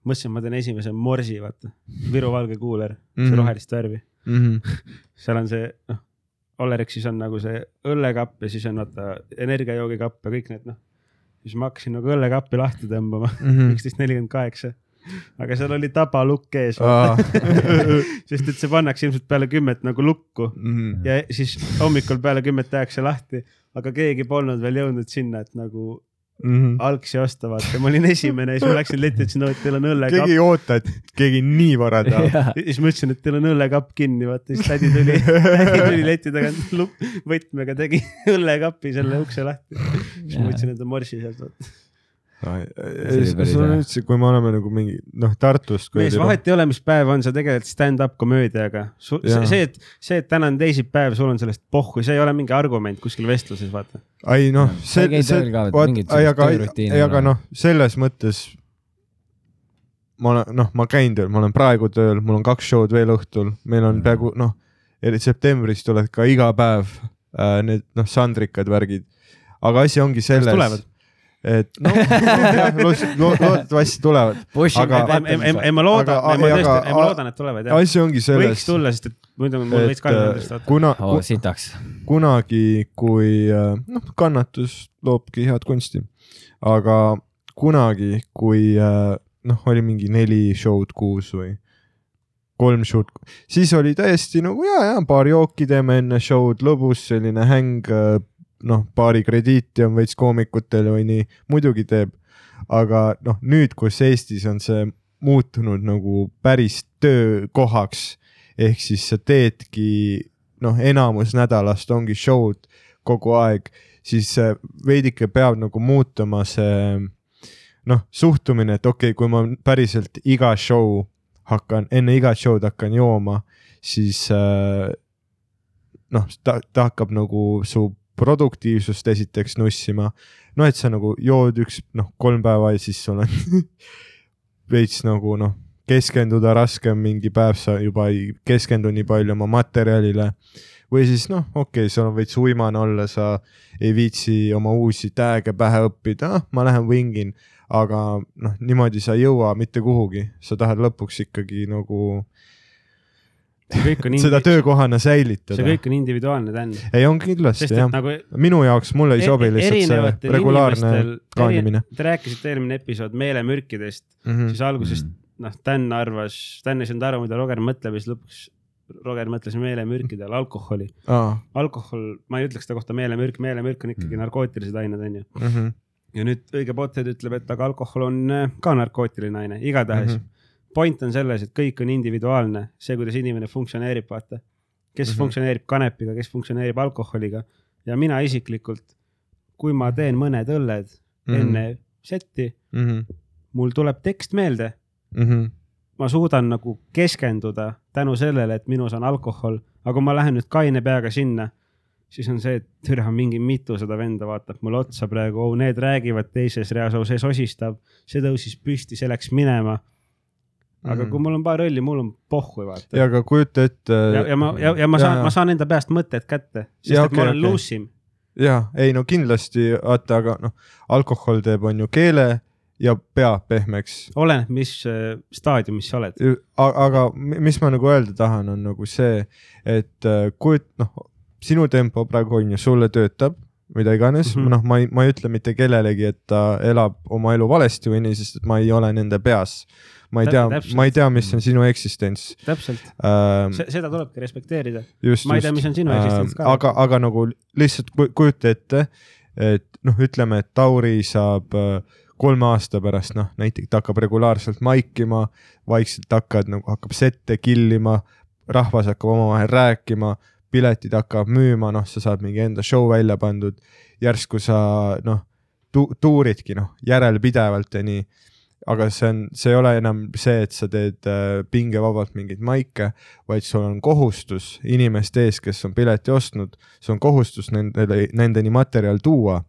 mõtlesin, ma teen esimese morsi, vaata, Viru valge kuuler, see Mhm. rohelist värvi mhm, seal on see noh, Olerexis on nagu see õllekapp ja siis on vaata energiajoogikapp ja kõik need noh. siis ma hakkasin nagu õllekappi lahti tõmbama, mhm. üksteist nelikümmend kaheksa. aga seal oli tabalukk ees, Aa. sest et see pannakse ilmselt peale kümmet nagu lukku Mhm. ja siis hommikul peale kümmet tehakse lahti, aga keegi polnud veel jõudnud sinna, et nagu Mhm. algsi osta, vaata, ma olin esimene ja siis ma läksin letti, ütlesin, no et teil on õllekapp keegi ei oota, et keegi nii vara tahab. ja siis ma ütlesin, et teil on õllekapp kinni, vaata siis tädi tuli, tädi tuli leti tagant võtmega tegi õllekapi selle ukse lahti. siis ma võtsin enda morsi sealt, vaata. Päris sul on üldse, kui me oleme nagu mingi noh, Tartust. mees, vahet ei ole, mis päev on, sa tegeled stand-up komöödiaga. see, see, et, see, et täna on teisipäev, sul on sellest pohhu, see ei ole mingi argument kuskil vestluses, vaata. ei noh, see, see ei aga, ei aga noh, selles mõttes ma olen, noh, ma käin tööl, ma olen praegu tööl, mul on kaks show'd veel õhtul, meil on peaaegu noh, septembris tulevad ka iga päev äh, need noh, sandrikad värgid. aga asi ongi selles tulevad?, et noh no, loodetavasti tulevad. aga Aga- ei, ma loodan, aga- ma aga- tõesti, ma loodan, et tulevad jah. asi ongi võiks selles, tulla, sest et muidu mul veits et kahju äh, kuna sitaks. kunagi, kui äh, noh, kannatus loobki head kunsti, aga kunagi, kui äh, noh, oli mingi neli show'd kuus või kolm show'd, siis oli täiesti nagu ja, ja paar jooki teeme enne show'd, lõbus selline häng, noh, paari krediiti on veits koomikutel või nii, muidugi teeb. aga noh, nüüd, kus Eestis on see muutunud nagu päris töökohaks, ehk siis sa teedki noh, enamus nädalast ongi show'd kogu aeg, siis veidike peab nagu muutuma see noh, suhtumine, et okei okay,, kui ma päriselt iga show hakkan, enne igat show'd hakkan jooma, siis äh, noh, ta, ta hakkab nagu su produktiivsust esiteks nussima. noh, et sa nagu jood üks, noh, kolm päeva ja siis sul on veits nagu noh, keskenduda raskem mingi päev, sa juba ei keskendu nii palju oma materjalile. Või siis noh, okei okay,, sul on veits uimane olla, sa ei viitsi oma uusi tag'e pähe õppida, ah ma lähen wingin, aga noh, niimoodi sa ei jõua mitte kuhugi, sa tahad lõpuks ikkagi nagu see kõik on seda töökohana see säilitada. kõik on individuaalne, Dan. ei, on kindlasti sest jah nagu minu jaoks mulle ei sobi lihtsalt see regulaarne kaanimine. Te rääkisite eelmine episood meelemürkidest, Mhm. siis alguses noh, Dan arvas, Dan ei saanud aru, mida Roger mõtleb ja siis lõpuks Roger mõtles meelemürkide all alkoholi. aa, alkohol, ma ei ütleks seda kohta meelemürk, meelemürk on Mm. ikkagi narkootilised ained, onju. mhm, ja nüüd õige poted ütleb, et aga alkohol on äh, ka narkootiline aine, igatahes mm. Mhm. -hmm. Point on selles, et kõik on individuaalne, see, kuidas inimene funktsioneerib, vaata. kes mm. -hmm. funktsioneerib kanepiga, kes funktsioneerib alkoholiga ja mina isiklikult, kui ma teen mõned õlled mm. -hmm. enne setti, mul tuleb tekst meelde, mhm, ma suudan nagu keskenduda tänu sellele, et minus on alkohol, aga kui ma lähen nüüd kaine peaga sinna, siis on see, et türa mingi mitusada venda vaatab mulle otsa praegu oh,, need räägivad teises reas, oh see sosistab, see tõusis püsti, see läks minema. Aga Mhm. kui mul on paar õlli, mul on pohhu vaata. ja aga kujuta ette. ja, ja ma, ja, ja ma saan, ma saan enda peast mõtted kätte, sest Ja et okei, ma olen okay. luusim. ja ei no kindlasti vaata, aga noh, alkohol teeb, on ju keele ja pea pehmeks. oleneb, mis äh, staadiumis sa oled. aga mi- mis ma nagu öelda tahan, on nagu see, et äh, kujut-, noh, sinu tempo praegu on ju, sulle töötab, mida iganes mm. -hmm., noh, ma ei, ma ei ütle mitte kellelegi, et ta elab oma elu valesti või nii, sest et ma ei ole nende peas. ma ei tea ma ei tea, mis on sinu eksistents täpselt, ähm,. seda tulebki respekteerida. ma ei tea, mis on sinu eksistents ka. aga, aga nagu lihtsalt ku- kujuta ette, et noh, ütleme, et Tauri saab äh, kolme aasta pärast, noh näiteks ta hakkab regulaarselt maikima, vaikselt hakkad nagu hakkab sette killima, rahvas hakkab omavahel rääkima, piletid hakkavad müüma, noh, sa saad mingi enda show välja pandud, järsku sa noh tu,, tuuridki noh, järelpidevalt ja nii aga see on, see ei ole enam see, et sa teed äh, pingevabalt mingeid maike, vaid sul on kohustus inimeste ees, kes on pileti ostnud, sul on kohustus nendele, nendeni materjal tuua.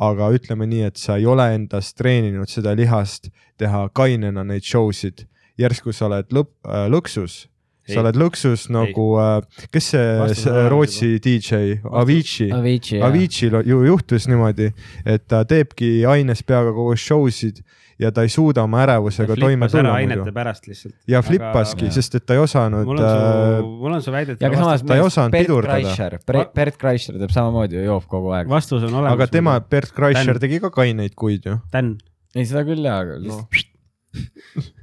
aga ütleme nii, et sa ei ole endas treeninud seda lihast teha kainena neid show sid, järsku sa oled lõpp äh,, lõksus. Sa oled lõksus nagu äh,, kes see, see Rootsi DJ, Avicii. Avicii, Aviciil ju juhtus niimoodi, et ta teebki aines peaga kogu show sid ja ta ei suuda oma ärevusega toime tulla ainete muidu. pärast lihtsalt. ja flippaski, sest et ta ei osanud mul on äh, su, mul on su väide, et ja aga samas ta ei osanud Bert pidurdada. Kreischer, Bert Kreischer teeb samamoodi ju, joob kogu aeg. vastus on olemas. aga tema, Bert Kreischer tegi ka kaineid kuid ju. Ei, seda küll jaa, aga lihtsalt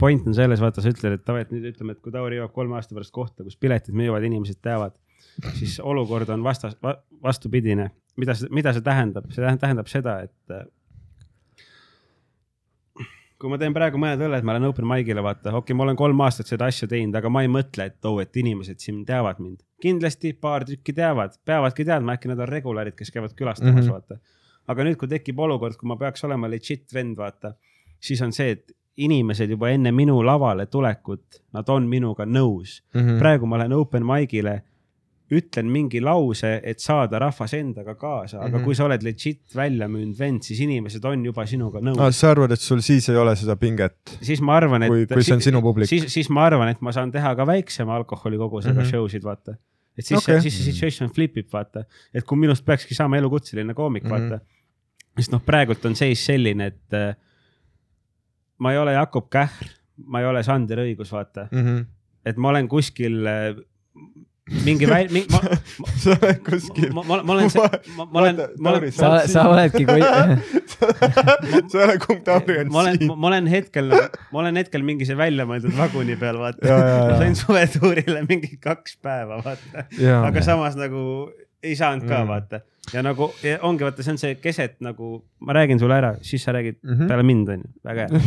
point on selles, vaata, sa ütled, et davai, et nüüd ütleme, et kui Tauri jõuab kolme aasta pärast kohta, kus piletid müüvad, inimesed teavad, siis olukord on vastas va,, vastupidine. mida see, mida see tähendab, see tähendab, seda, et äh, kui ma teen praegu mõned õlled, ma lähen open mic'ile, vaata, okei okay,, ma olen kolm aastat seda asja teinud, aga ma ei mõtle, et oo, et inimesed siin teavad mind. kindlasti paar tükki teavad, peavadki teadma, äkki nad on regularid, kes käivad külastamas mm. -hmm. vaata. aga nüüd, kui tekib olukord, kui ma peaks olema legit vend, vaata, siis on see, et inimesed juba enne minu lavale tulekut, nad on minuga nõus. Mhm. praegu ma lähen open mic'ile, ütlen mingi lause, et saada rahvas endaga kaasa, aga mm. -hmm. kui sa oled legit välja müünud vend, siis inimesed on juba sinuga nõus Ah, sa arvad, et sul siis ei ole seda pinget? siis ma arvan, et Kui- kui see on sinu publik. siis, siis ma arvan, et ma saan teha ka väiksema alkoholikogusega mm. -hmm. show sid, vaata. et siis okay., siis see situation flip ib, vaata, et kui minust peakski saama elukutseline koomik mm. -hmm. vaata. sest noh, praegult on seis selline, et äh, ma ei ole Jakob Kähr, ma ei ole Sander Õigus, vaata, Mhm. et ma olen kuskil äh, mingi väl-, mi, ma, ma, sa oled kuskil. ma, ma, ma olen, ma, ma olen, ma olen, sa, sa oledki, kui sa oled kumb Tauri on ma olen, siin. ma olen hetkel, ma olen hetkel mingi see väljamõeldud vaguni peal, vaata. Ja, ja, ja. ma sain suvetuurile mingi kaks päeva, vaata. Aga samas nagu ei saanud ka Mm. mm., vaata. Ja nagu ja ongi, vaata, see on see keset nagu, ma räägin sulle ära, siis sa räägid mm Mhm. -hmm. peale mind, onju, väga hea.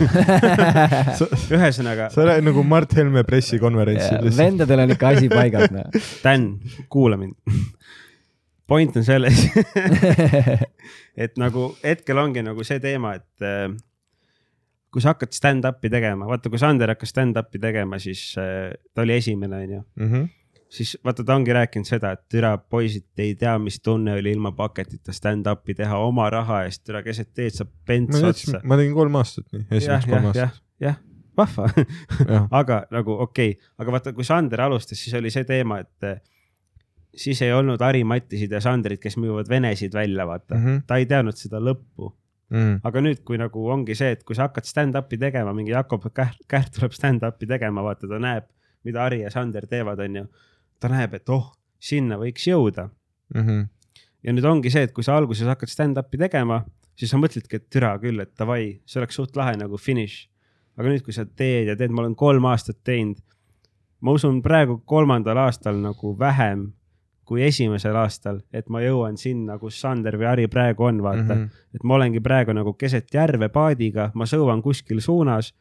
ühesõnaga, sa oled nagu Mart Helme pressikonverentsil vendadel on ikka asi paigas, noh. Dan, kuula mind. point on selles, et nagu hetkel ongi nagu see teema, et äh, kui sa hakkad stand-up'i tegema, vaata, kui Sander hakkas stand-up'i tegema, siis äh, ta oli esimene, onju. Siis vaata, ta ongi rääkinud seda, et türa poisid ei tea, mis tunne oli ilma paketita stand-up'i teha oma raha eest, türa keset teed saab pents otsa ma tegin kolm aastat nii, esimest kolm aastat., jah, vahva aga nagu okei okay., aga vaata, kui Sander alustas, siis oli see teema, et eh, siis ei olnud Harimatisid ja Sandrit, kes müüvad venesid välja, vaata mm. -hmm. ta ei teadnud seda lõppu. mm. aga nüüd, kui nagu ongi see, et kui sa hakkad stand-up'i tegema, mingi Jakob Kärt, Kärt tuleb stand-up'i tegema, vaata, ta näeb, mida Hari ja Sander teevad, onju. Ta näeb, et oh, sinna võiks jõuda Mm -hmm. ja nüüd ongi see, et kui sa alguses hakkad stand-up'i tegema, siis sa mõtledki, et türa küll, et davai, see oleks suht lahe nagu finiš. aga nüüd, kui sa teed ja teed, ma olen kolm aastat teinud. ma usun praegu kolmandal aastal nagu vähem kui esimesel aastal, et ma jõuan sinna, kus Sander või Hari praegu on, vaata mm. -hmm. et ma olengi praegu nagu keset järve paadiga, ma sõuan kuskil suunas,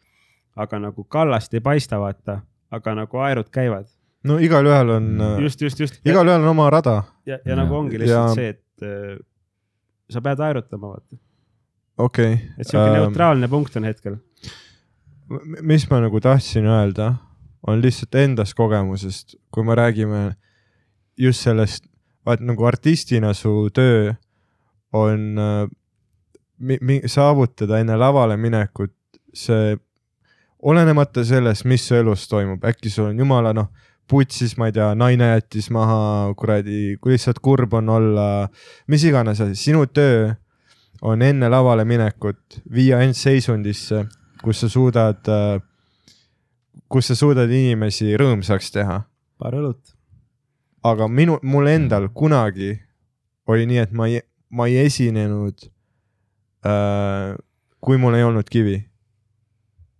aga nagu kallast ei paista, vaata, aga nagu aerud käivad. No igalühel on, just, just, just. igalühel on oma rada, ja, ja nagu ongi Ja- lihtsalt see, et äh, sa pead aerutama, vaata. okei et siuke Ähm, neutraalne punkt on hetkel. Mis ma nagu tahtsin öelda, on lihtsalt endast kogemusest, kui me räägime just sellest, vaat nagu artistina su töö on äh, mi, mi, saavutada enne lavale minekut see, olenemata sellest, mis su elus toimub, äkki sul on jumala noh, putsis, ma ei tea, naine jättis maha, kuradi, kui lihtsalt kurb on olla, mis iganes asi, sinu töö on enne lavale minekut viia end seisundisse, kus sa suudad, kus sa suudad inimesi rõõmsaks teha. paar õlut. aga minu, mul endal kunagi oli nii, et ma ei, ma ei esinenud äh,, kui mul ei olnud kivi.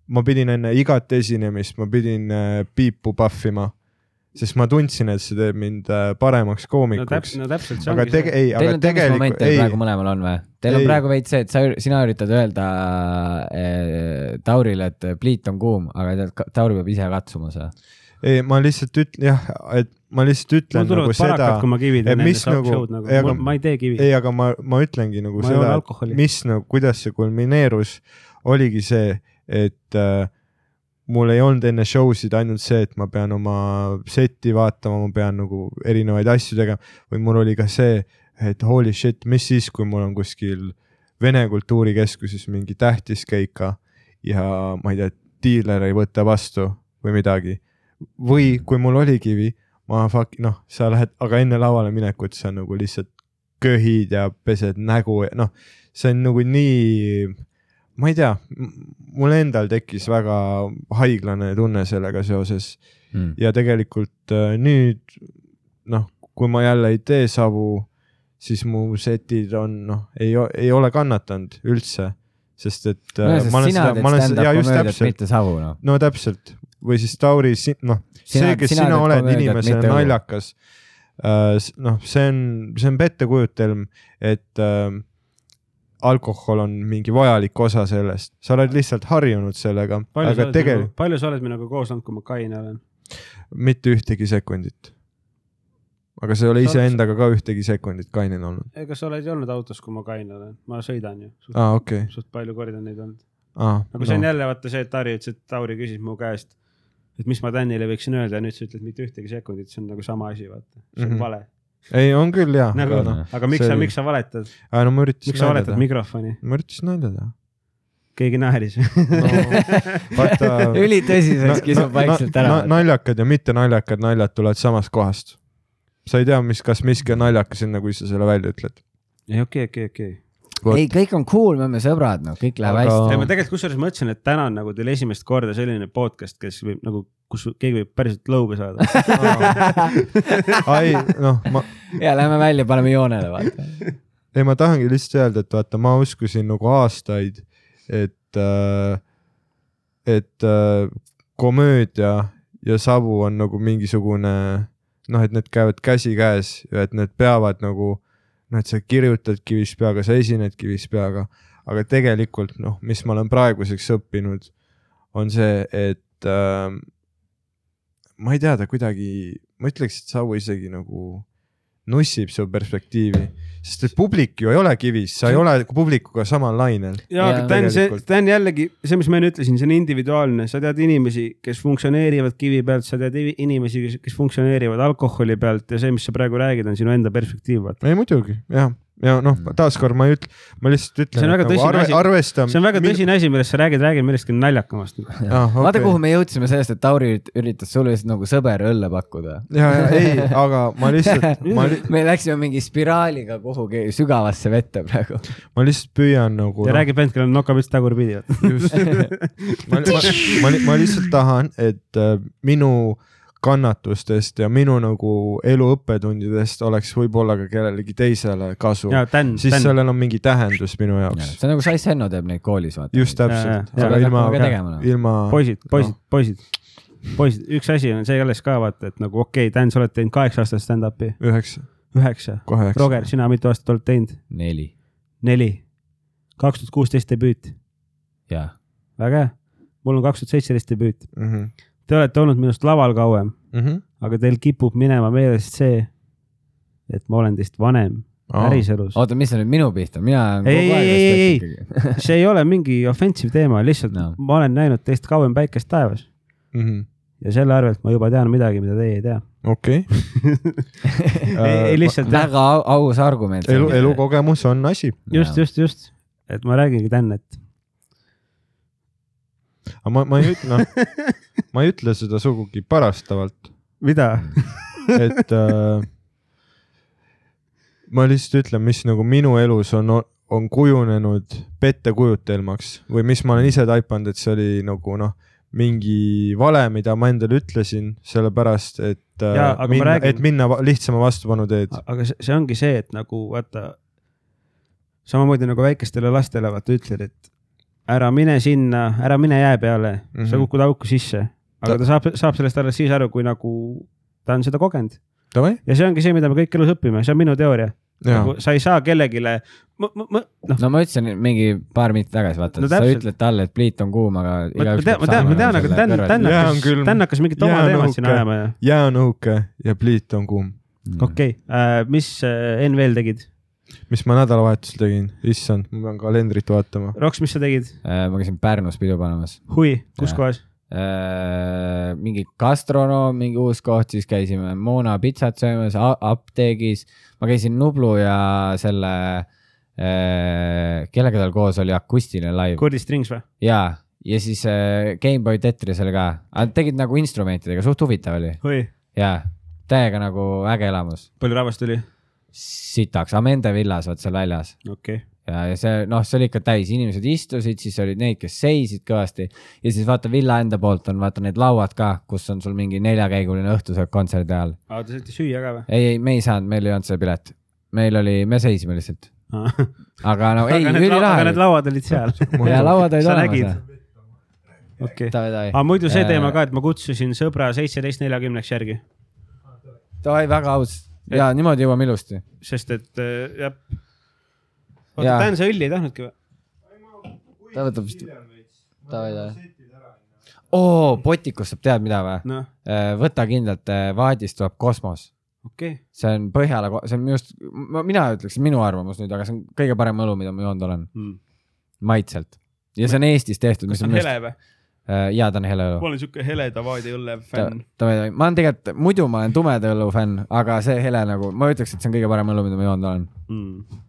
ma pidin enne igat esinemist, ma pidin äh, piipu pahvima, sest ma tundsin, et see teeb mind äh, paremaks no koomikuks täpselt, no täpselt see aga ongi tege-, see. ei, Teil aga on tegelikult, ei praegu, mõlemal on või? Teil on Ei. praegu veits see, et sa, sina üritad öelda äh, Taurile, et pliit on kuum, aga tead, Tauri peab ise katsuma seda. ei, ma lihtsalt ütlen jah, et ma lihtsalt ütlen tulevad nagu seda parakad, kui ma kivi et teen enne mis nagu- show'd nagu ei,, aga- ma ei tee kivi. ei, aga ma, ma ütlengi nagu Ma seda, mis nagu, kuidas see kulmineerus, oligi see, et äh, mul ei olnud enne show sid ainult see, et ma pean oma seti vaatama, ma pean nagu erinevaid asju tegema, vaid mul oli ka see, et holy shit, mis siis, kui mul on kuskil Vene Kultuurikeskuses mingi tähtis keika ja ma ei tea, diiler ei võta vastu või midagi. või kui mul oli kivi, ma fuck, noh, sa lähed, aga enne lavale minekut sa nagu lihtsalt köhid ja pesed nägu ja noh, see on nagu nii, ma ei tea, mul endal tekkis väga haiglane tunne sellega seoses. Mm. ja tegelikult äh, nüüd noh, kui ma jälle ei tee savu, siis mu setid on noh, ei, ei ole kannatanud üldse, sest et äh, no noh. no täpselt. Või siis Tauri, noh, see, kes sina sina, oled inimesena naljakas äh,, noh, see on, see on pettekujutelm, et äh, alkohol on mingi vajalik osa sellest, sa oled lihtsalt harjunud sellega, palju aga nagu, palju sa oled minuga koos olnud, kui ma kaine olen? mitte ühtegi sekundit. aga sa ei ole iseendaga ka ühtegi sekundit kainena olnud. ega sa oled ju olnud autos, kui ma kaine olen, ma sõidan ju. aa, okei, suht palju kordi on neid olnud. aa, nagu see on jälle vaata see, et Tari ütles, et Tauri küsis mu käest, et mis ma Tänile võiksin öelda ja nüüd sa ütled mitte ühtegi sekundit, see on nagu sama asi, vaata. see on Mhm. vale. ei, on küll jah, nagu aga noh, aga miks see sa, miks sa valetad, aa no ma üritasin miks sa valetad mikrofoni? ma üritasin nalja teha. keegi naeris vaata ülitõsiseks kisub vaikselt ära. naljakad ja mitte naljakad naljad tulevad samast kohast. sa ei tea, mis, kas miski on naljakas, enne kui sa selle välja ütled. ei, okei, okei, okei. ei, kõik on cool, me oleme sõbrad, noh, kõik läheb Aga- hästi. ei, ma tegelikult kusjuures mõtlesin, et täna on nagu teil esimest korda selline podcast, kes võib nagu, kus keegi võib päriselt lõuga saada. ei, noh, ma, ja lähme välja, paneme joonele, vaata. ei, ma tahangi lihtsalt öelda, et vaata, ma uskusin nagu aastaid, et äh,, et äh, komöödia ja savu on nagu mingisugune noh, et need käivad käsikäes ja et need peavad nagu noh, et sa kirjutad kivist peaga, sa esined kivist peaga, aga tegelikult noh, mis ma olen praeguseks õppinud, on see, et äh, ma ei tea, ta kuidagi, ma ütleks, et savu isegi nagu nussib su perspektiivi, sest et publik ju ei ole kivis, sa ei ole publikuga samal lainel. ja, aga on see, on jällegi see, mis ma enne ütlesin, see on individuaalne, sa tead inimesi, kes funktsioneerivad kivi pealt, sa tead inimesi, kes funktsioneerivad alkoholi pealt ja see, mis sa praegu räägid, on sinu enda perspektiiv, vaata. ei muidugi jah, ja noh, taaskord ma ei ütle, ma lihtsalt See ütlen, on väga nagu tõsine arve, asi. arvesta. see on väga tõsine asi, millest sa räägid, räägi millestki naljakamast. ah,. vaata, Okay. kuhu me jõudsime sellest, et Tauri ürit- üritas sulle lihtsalt nagu sõber õlle pakkuda. ja, ja ei, aga ma lihtsalt, ma, me läksime mingi spiraaliga kuhugi sügavasse vette praegu. ma lihtsalt püüan nagu. ja räägib vend, kellel on nokapüts tagurpidi. just, ma, ma, ma, ma lihtsalt tahan, et äh, minu kannatustest ja minu nagu elu õppetundidest oleks võib-olla ka kellelegi teisele kasu. ja siis Dan, sellel on mingi tähendus minu jaoks. see on nagu Sais Henno teeb neid koolis, vaata. just Ja, täpselt, ja, aga ja. ilma noh. ilma. poisid, poisid, poisid, poisid, üks asi on see alles ka vaata, et nagu okei okay,, Dan, sa oled teinud kaheksa aastat stand-up'i, üheksa, üheksa. Roger, sina mitu aastat oled teinud? neli, neli. kaks tuhat kuusteist debüüt, väga hea. mul on kaks tuhat seitseteist debüüt. Mhm. Te olete olnud minust laval kauem, aga teil kipub minema meelest see, et ma olen teist vanem päriselus. oota, mis sa nüüd minu pihta, mina olen Ei, kogu aeg ei, ei, ei. see ei ole mingi offensive teema, lihtsalt No. ma olen näinud teist kauem päikest taevas ja selle arvelt ma juba tean midagi, mida teie ei tea. okei, ei, ei lihtsalt väga au- aus argument. elu, elukogemus on asi, just, just, just, et ma räägingi Dan, et aga ma, ma ei ütle, noh ma ei ütle seda sugugi parastavalt, mida, et äh, ma lihtsalt ütlen, mis nagu minu elus on, on kujunenud pettekujutelmaks või mis ma olen ise taipanud, et see oli nagu noh, mingi vale, mida ma endale ütlesin, sellepärast et äh, aga ma minna, räägin- et minna lihtsama vastupanu teed. aga see, see ongi see, et nagu vaata, samamoodi nagu väikestele lastele vaata ütled, et ära mine sinna, ära mine jää peale mm, -hmm. sa kukud auku sisse. aga ta saab, saab sellest alles siis aru, kui nagu ta on seda kogenud Davai, ja see ongi see, mida me kõik elus õpime, see on minu teooria. nagu sa ei saa kellelegi, noh, no ma ütlesin mingi paar minutit tagasi, vaata No sa ütled talle, et pliit on kuum, aga ma tean, ma tean, ma tean, aga Dan, Dan hakkas Dan hakkas mingit oma teemat siin ajama ja jää on õhuke ja pliit on kuum. okei okay., mis äh, Enn veel tegid? Mis ma nädalavahetusel tegin, issand, ma pean kalendrit vaatama. Roks, mis sa tegid? Äh, ma käisin Pärnus pidu panemas. hui, kus Jaa. kohas? mingi gastronoom, mingi uus koht, siis käisime Moona pitsat söömas, apteegis. ma käisin Nublu ja selle, kellega tal koos oli akustiline live Kurdi Strings või? ja, ja siis äh, Gameboy Tetris oli ka, tegid nagu instrumentidega, suht huvitav oli hui, ja täiega nagu äge elamus. palju rahvast oli? sitaks, Amende villas, vot seal väljas. Okei. Okay., ja, ja see noh, see oli ikka täis, inimesed istusid, siis olid neid, kes seisid kõvasti. Ja siis vaata villa enda poolt on vaata need lauad ka, kus on sul mingi neljakäiguline õhtusöök kontserdi ajal. aga te saite süüa ka või? ei, ei, me ei saanud, meil ei olnud see pilet, meil oli, me seisime lihtsalt, aga no ei, lau- aga ülilahe need. lauad olid seal. ja lauad olid olemas okei, davai. aga muidu see teema ka, et ma kutsusin sõbra seitseteist neljakümneks järgi, davai, väga aus ja niimoodi jõuame ilusti. sest et äh, jah. oota. Dan, sa õlli ei tahtnudki või? ta võtab vist, davai, davai. oo, potikust saab tead mida või? noh, võta kindlalt, vaadist tuleb kosmos okei okay., see on Põhjala, see on minu arust, mina ütleks, minu arvamus nüüd, aga see on kõige parem õlu, mida ma joonud olen, mm.. maitselt. ja see on Eestis tehtud, kas mis ta on hele või? jaa, ta on hele õlu. ma olen siuke heleda vaadi õlle ta fänn., ma olen tegelikult, muidu ma olen tumeda õlu fänn, aga see hele nagu, ma ütleks, et see on kõige parem õlu, mida ma joonud olen. Mm.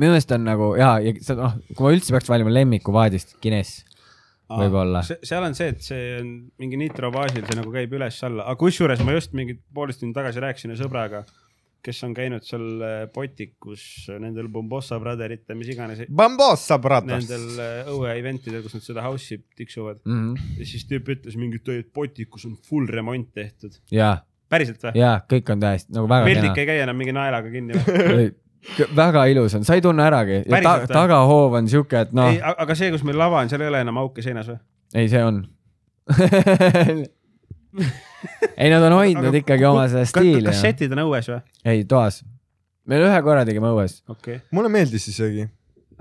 minu meelest on nagu ja, ja see noh, kui ma üldse peaks valima lemmiku vaadist, Guinness võib-olla. seal on see, et see on mingi nitro baasil, see nagu käib üles-alla, aga kusjuures ma just mingi poolteist tundi tagasi rääkisin ühe sõbraga, kes on käinud seal äh, Potikus äh, nendel Bombossa Brotherite, mis iganes, Bambossa bratas. nendel äh, õue eventidel, kus nad seda house'i tiksuvad. mm. -hmm. ja siis tüüp ütles mingi, et Potikus on full remont tehtud. ja, päriselt või? ja kõik on täiesti nagu väga peldik kena ei käi enam mingi naelaga kinni või? Väga ilus on, sa ei tunne äragi ja ta, tagahoov on siuke, et noh ei, aga see, kus meil lava on, seal ei ole enam auke seinas või? ei, see on ei, nad on hoidnud ikkagi oma seda stiili. kassetid on õues või? ei, toas. me ühe korra tegime õues okei okay.. mulle meeldis isegi.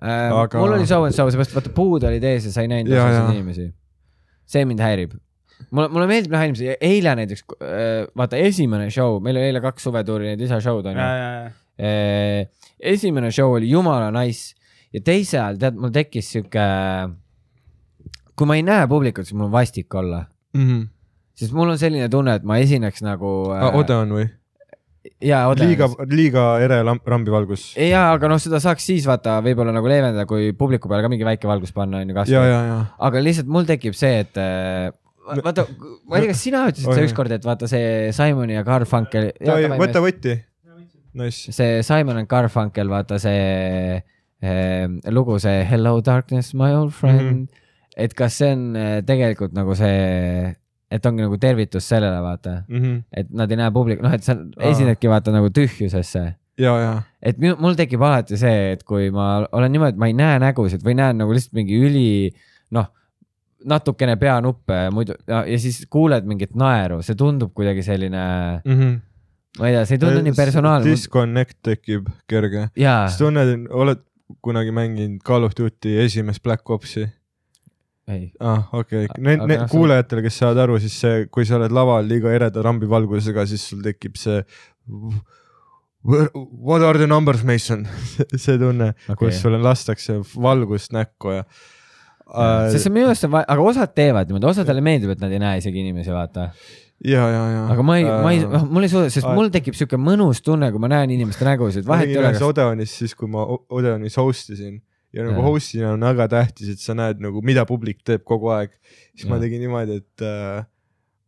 äh,. Aga- mul oli show and show, seepärast vaata puud olid ees ja sa ei näinud osasid inimesi. see mind häirib. mulle, mulle meeldib näha inimesi, eile näiteks, vaata esimene show, meil oli eile kaks suvetuuri neid lisashow'd onju. esimene show oli jumala nice ja teise ajal tead, mul tekkis sihuke, kui ma ei näe publikut, siis mul on vastik olla, Mhm. Sest mul on selline tunne, et ma esineks nagu äh, Ode on või? ja liiga Odeonis., liiga ere lamp- rambivalgus. ja, aga noh, seda saaks siis vaata võib-olla nagu leevendada, kui publiku peale ka mingi väike valgus panna on ju kasvõi. aga lihtsalt mul tekib see, et äh, va- vaata, ma ei tea, kas sina ütlesid seda ükskord, et vaata see Simon ja Garfunkel. võta võti. Nice. see Simon and Garfunkel, vaata see eh, lugu, see Hello darkness, my old friend mm. -hmm. et kas see on eh, tegelikult nagu see, et ongi nagu tervitus sellele, vaata, Mhm. et nad ei näe publik, noh, et sa esinedki vaata nagu tühjusesse ja, ja, et minu, mul tekib alati see, et kui ma olen niimoodi, et ma ei näe nägusid või näen nagu lihtsalt mingi üli, noh, natukene peanuppe muidu ja, ja siis kuuled mingit naeru, see tundub kuidagi selline, Mhm. ma ei tea, see ei tundu nii personaalne. Disconnect tekib kerge. kas tunned, oled kunagi mänginud Call of Duty esimest Black Opsi? ei, ah, okei need, need noh, kuulajatele, kes saavad aru, siis see, kui sa oled laval liiga ereda rambivalgusega, siis sul tekib see What are the numbers, Mason? see tunne okay., kus sulle lastakse valgust näkku ja äh, sest see minu arust on, aga osad teevad niimoodi, osadele meeldib, et nad ei näe isegi inimesi, vaata. ja, ja, ja. aga ma ei, ma ei, Äh, mul ei suuda, sest aa- mul tekib siuke mõnus tunne, kui ma näen inimeste nägusid, vahet ei ole. Odeonis siis, kui ma Odeonis host isin ja nagu host'ina on väga tähtis, et sa näed nagu, mida publik teeb kogu aeg. siis ma Jaa. tegin niimoodi, et äh,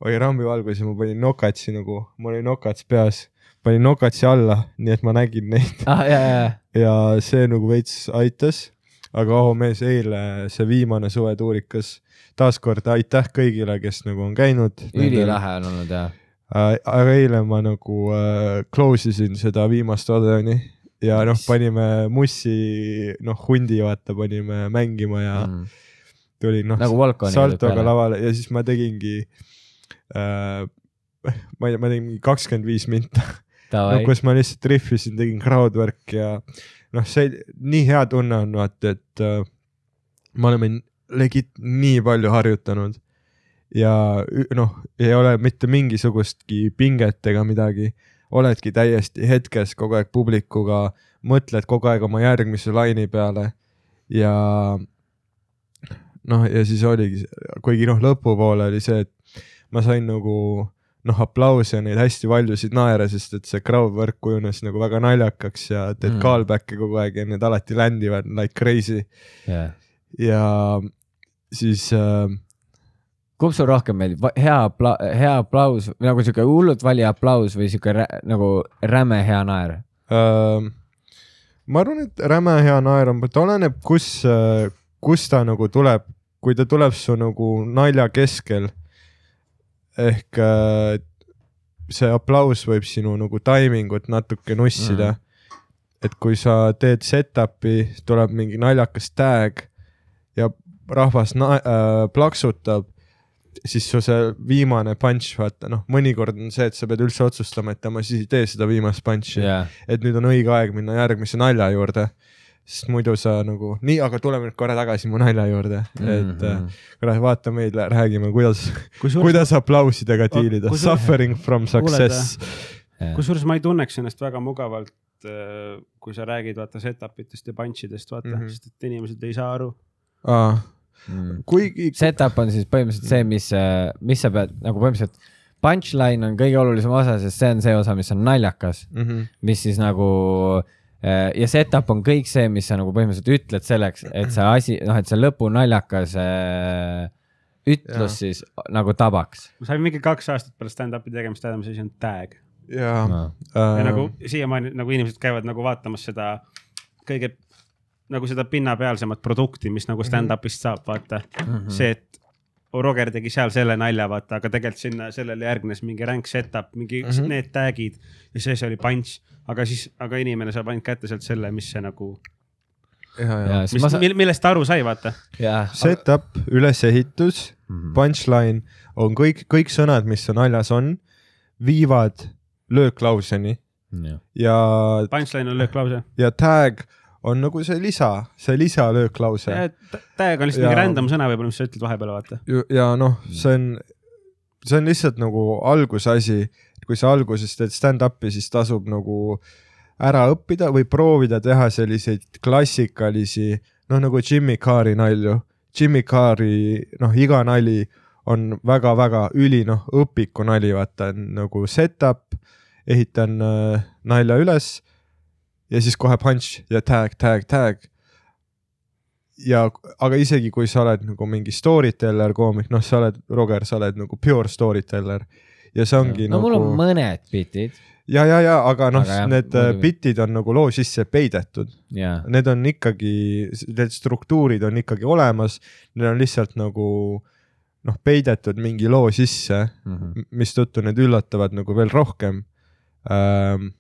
oli rambivalgus ja ma panin nokatsi nagu, mul oli nokats peas, panin nokatsi alla, nii et ma nägin neid ah,. ja, ja, ja see nagu veits aitas. aga oh mees, eile see viimane suvetuurikas, taaskord aitäh kõigile, kes nagu on käinud. ülilahe on olnud ja. äh,. aga eile ma nagu äh, close isin seda viimast Odeoni ja noh, panime Mussi, noh hundi vaata, panime mängima ja mm. Mm. tuli noh nagu saltoga. lavale ja siis ma tegingi äh,, ma ei tea, ma tegin mingi kakskümmend viis minta, no kus ma lihtsalt rihvisin, tegin crowdwork'i ja noh, see nii hea tunne on vaata, et äh, me oleme legit nii palju harjutanud ja noh, ei ole mitte mingisugustki pinget ega midagi, oledki täiesti hetkes kogu aeg publikuga, mõtled kogu aeg oma järgmise laine peale ja noh, ja siis oligi, kuigi noh, lõpupoole oli see, et ma sain nagu noh, aplause ja neid hästi valjusid naere, sest et see crowd work kujunes nagu väga naljakaks ja teed Mm. callback'e kogu aeg ja need alati land ivad like crazy ja siis äh, kumb sul rohkem meeldib, hea apla-, hea aplaus, nagu siuke hullult vali aplaus või siuke rä, nagu räme hea naer? äh, ma arvan, et räme hea naer on, ta oleneb, kus kus ta nagu tuleb, kui ta tuleb su nagu nalja keskel ehk äh, see aplaus võib sinu nagu taimingut natuke nussida mm.. et kui sa teed setup'i, tuleb mingi naljakas tag ja rahvas na- äh, plaksutab, siis su see viimane punch, vaata noh, mõnikord on see, et sa pead üldse otsustama, et ma siis ei tee seda viimast punch'i yeah., et nüüd on õige aeg minna järgmise nalja juurde. sest muidu sa nagu, nii, aga tuleme nüüd korra tagasi mu nalja juurde, et äh, kuule, vaata meile, räägime, kuidas, kuidas aplausidega diilida, suffering from success. kusjuures ma ei tunneks ennast väga mugavalt, kui sa räägid vaata setup itest ja punch idest vaata mm, Mhm. -hmm. sest et inimesed ei saa aru. kuigi, Setup on siis põhimõtteliselt see, mis, mis sa pead nagu põhimõtteliselt, punchline on kõige olulisem osa, sest see on see osa, mis on naljakas, mm -hmm. mis siis nagu äh, ja setup on kõik see, mis sa nagu põhimõtteliselt ütled selleks, et see asi, noh, et see lõpunaljakas äh, ütlus Jaa. siis nagu tabaks. Ma sain mingi kaks aastat peale stand-up'i tegemist teada, mis asi on tag. Ja ja äh, nagu siiamaani nagu inimesed käivad nagu vaatamas seda kõige nagu seda pinnapealsemat produkti, mis Mhm. nagu stand-up'ist saab, vaata Mm -hmm. see, et Roger tegi seal selle nalja, vaata, aga tegelikult sinna sellele järgnes mingi ränk setup, mingi mm Mhm. -hmm. need tag'id ja see, see oli punch, aga siis, aga inimene saab ainult kätte sealt selle, mis see nagu, mis saan, millest ta aru sai, vaata. setup, ülesehitus, Mhm. punchline on kõik, kõik sõnad, mis naljas on, viivad lööklauseni ja, Punchline on lööklause. ja tag on nagu see lisa, see lisalööklause. Tag on lihtsalt Ja- mingi random sõna võib-olla, mis sa ütled vahepeal, vaata. ja noh, see on, see on lihtsalt nagu algusasi, kui sa alguses teed stand-up'i, siis tasub nagu ära õppida või proovida teha selliseid klassikalisi, noh nagu Jimmy Carri nalju. Jimmy Carri, noh iga nali on väga-väga üli, noh õpiku nali, vaata nagu setup ehitan äh, nalja üles ja siis kohe punch ja tag, tag, tag. ja aga isegi kui sa oled nagu mingi story teller koomik, noh, sa oled, Roger, sa oled nagu pure story teller ja see ongi no nagu mul on mõned bitid ja, ja, ja aga noh need äh, muidugi. bitid on nagu loo sisse peidetud, ja, need on ikkagi, need struktuurid on ikkagi olemas, need on lihtsalt nagu noh, peidetud mingi loo sisse, Mhm. mistõttu need üllatavad nagu veel rohkem ähm,.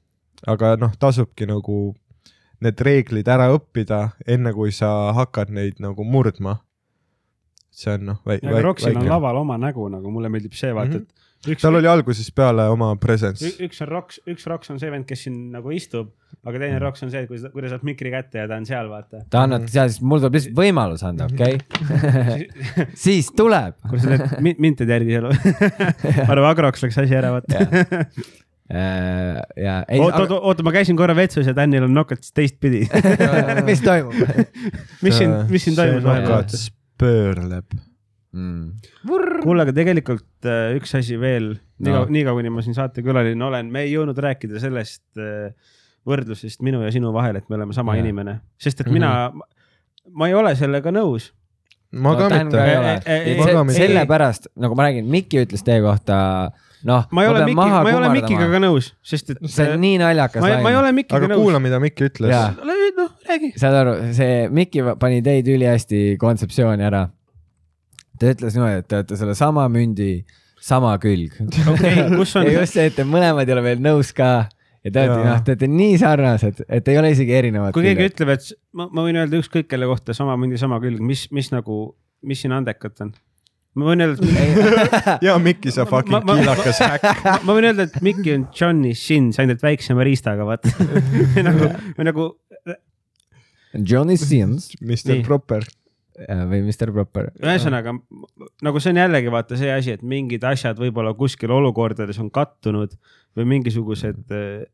Aga noh, tasubki nagu need reeglid ära õppida, enne kui sa hakkad neid nagu murdma. see on noh. aga Roxil on laval oma nägu nagu mulle meeldib see vaata, Mhm. et üks, tal oli algusest peale oma presence. üks on Rox, üks Rox on see vend, kes siin nagu istub, aga teine Mhm. Rox on see, kui sa, kui ta saab mikri kätte ja ta on seal vaata. ta annab, siis mul tuleb lihtsalt võimalus anda, okei okay? siis tuleb. kuule, sa teed mi- mind teed järgi elu. arva, Agroks läks asi ära, vaata. Äh, ja oota, oota, oota, ma käisin korra vetsus ja Danil on nokats teistpidi. mis toimub mis siin, mis siin toimus vahepeal? pöörleb. mm.? kuule, aga tegelikult äh, üks asi veel, nii No. kaua, nii kaua, kuni ma siin saatekülaline olen, me ei jõudnud rääkida sellest äh, võrdlusest minu ja sinu vahel, et me oleme sama Jaa. inimene, sest et mina, ma ei ole sellega nõus. ma mitte ka mitte. sellepärast, nagu ma räägin, Mikki ütles teie kohta, noh. ma ei ole Miki, ma ei ole Mikiga ka nõus, sest et see on nii naljakas ma ei, ma ei ole Mikiga aga nõus. kuula, mida Mikki ütles noh, räägi. saad aru, see Mikki pani teid ülihästi kontseptsiooni ära. ta ütles niimoodi, et te olete selle sama mündi sama külg. okei, kus on ja, just see, et te mõlemad ei ole veel nõus ka ja te olete, noh, te olete nii sarnased, et ei ole isegi erinevad. kui keegi ütleb, et ma, ma võin öelda ükskõik kelle kohta sama mündi, sama külg, mis, mis nagu, mis siin andekat on? Ma võin öelda, et ja Mikki, sa Ma- fucking kiilakas häkk. ma, võin öelda, et Mikki on Johnny Shins ainult väiksema riistaga, vaata. nagu, või nagu Johnny Sins Mr. Proper. või Mr Proper. ühesõnaga nagu see on jällegi vaata see asi, et mingid asjad võib-olla kuskil olukordades on kattunud või mingisugused,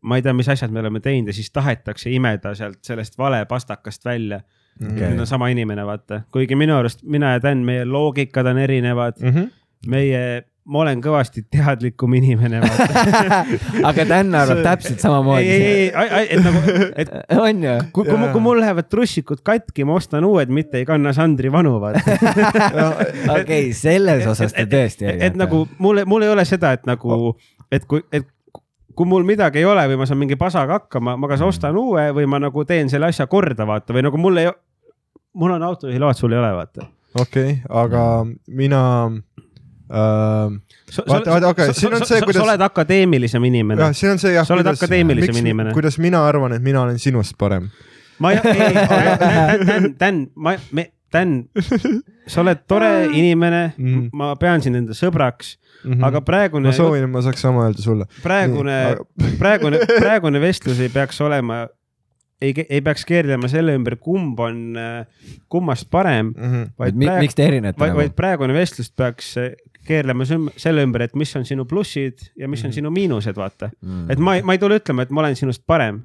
ma ei tea, mis asjad me oleme teinud ja siis tahetakse imeda sealt sellest vale pastakast välja okay.. Need on sama inimene, vaata, kuigi minu arust mina ja Dan, meie loogikad on erinevad, Mhm. meie, ma olen kõvasti teadlikum inimene, aga Dan arvab täpselt ei, samamoodi. ei, ei, et nagu, et on ju? kui, kui, mul- kui mul lähevad trussikud katki, ma ostan uued, mitte ei kanna Sandri vanu, vaata. okei, selles osas te tõesti et, et nagu mul, mul ei ole seda, et nagu, et kui, et kui mul midagi ei ole või ma saan mingi pasaga hakkama, ma kas ostan uue või ma nagu teen selle asja korda, vaata, või nagu mul ei, mul on autojuhiload, sul ei ole, vaata. okei, aga mina äh,. Vaata, vaata, okei, siin on see, kuidas- sa oled akadeemilisem inimene jah, siin on see jah. Sa oled akadeemilisem inimene. kuidas mina arvan, et mina olen sinust parem. ma ei, ei, Dan, Dan, ma, me, Dan, sa oled tore inimene Mhm., ma pean sind enda sõbraks, aga praegune ma, soovin, et ma saaks sama öelda sulle. praegune praegune, praegune vestlus ei peaks olema, ei, ei peaks keerlema selle ümber, kumb on kummast parem, Mhm. vaid Mi, praegu, miks te erinete vaid, nagu vaid? praegune vestlus peaks äh, keerlema selle ümber, et mis on sinu plussid ja mis on sinu miinused, vaata. Mm. et ma, ma ei tule ütlema, et ma olen sinust parem.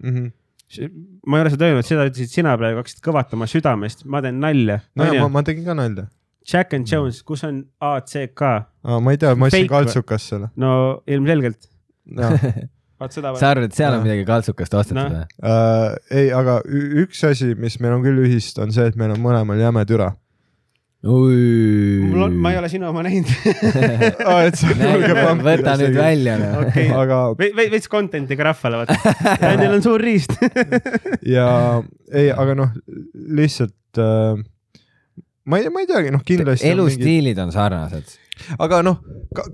ma ei ole seda öelnud, seda ütlesid sina praegu, hakkasid kõvatama südamest, ma teen nalja. no ja ma, ma tegin ka nalja. Jack and Jones, kus on ACK? ma ei tea, ma ostsin või? kaltsukasse. no ilmselgelt. vaat seda. sa arvad, et seal on midagi kaltsukast ostetud Noh. või? Uh, ei, aga üks asi, mis meil on küll ühist, on see, et meil on mõlemal jäme türa. mul on, ma ei ole sinu oma näinud. pampida võta nüüd. välja noh. okei, aga, veits content'i ka rahvale, vaata. Danil on suur riist. ja ei, aga noh, lihtsalt äh, ma ei, ma ei teagi, noh, kindlasti. elustiilid on sarnased. Aga noh,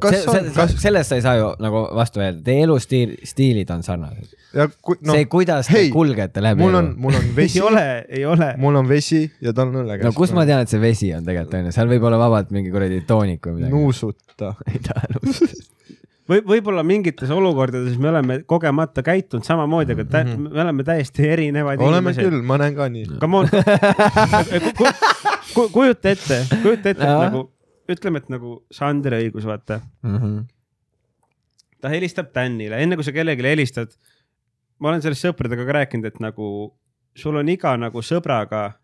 kas on, kas sellest sa ei saa ju nagu vastu öelda, teie elustiil, stiilid on sarnased ja kui no,. see, kuidas te hei, kulgete läbi mul on mul on ei vesi, ole, ei ole. mul on vesi ja tal on õllekäs. no kus ma tean, et see vesi on tegelikult onju, seal võib olla vabalt mingi kuradi toonik või midagi. nuusuta. ei taha nuusutada. või võib-olla mingites olukordades me oleme kogemata käitunud samamoodi, aga tä- me oleme täiesti erinevad Mhm. oleme inimesed. küll, ma näen ka nii. Come on ku, ku,, kujuta ette, kujuta ette, nagu ütleme, et nagu Sandri õigus, vaata. Mhm. ta helistab Danile, enne kui sa kellelegi helistad. ma olen sellest sõpradega ka rääkinud, et nagu sul on iga nagu sõbraga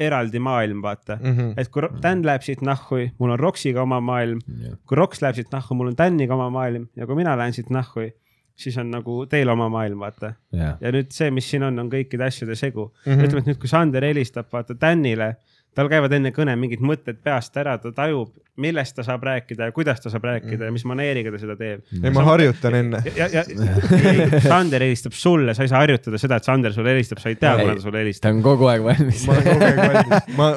eraldi maailm, vaata. Mhm. et kui Dan läheb siit nahhu, mul on Roksiga oma maailm, kui Roks läheb siit nahku, mul on Daniga oma maailm ja kui mina lähen siit nahhu, siis on nagu teil oma maailm, vaata. jah, ja nüüd see, mis siin on, on kõikide asjade segu mm. Mhm. -hmm. ütleme, et nüüd, kui Sander helistab, vaata Danile, tal käivad enne kõne mingid mõtted peast ära, ta tajub, millest ta saab rääkida ja kuidas ta saab rääkida ja mis maneeriga ta seda teeb. ei, ma harjutan enne. Sander helistab sulle, sa ei saa harjutada seda, et Sander sulle helistab, sa ei tea, kuna ta sulle helistab. ta on kogu aeg valmis ma. olen kogu aeg valmis, ma,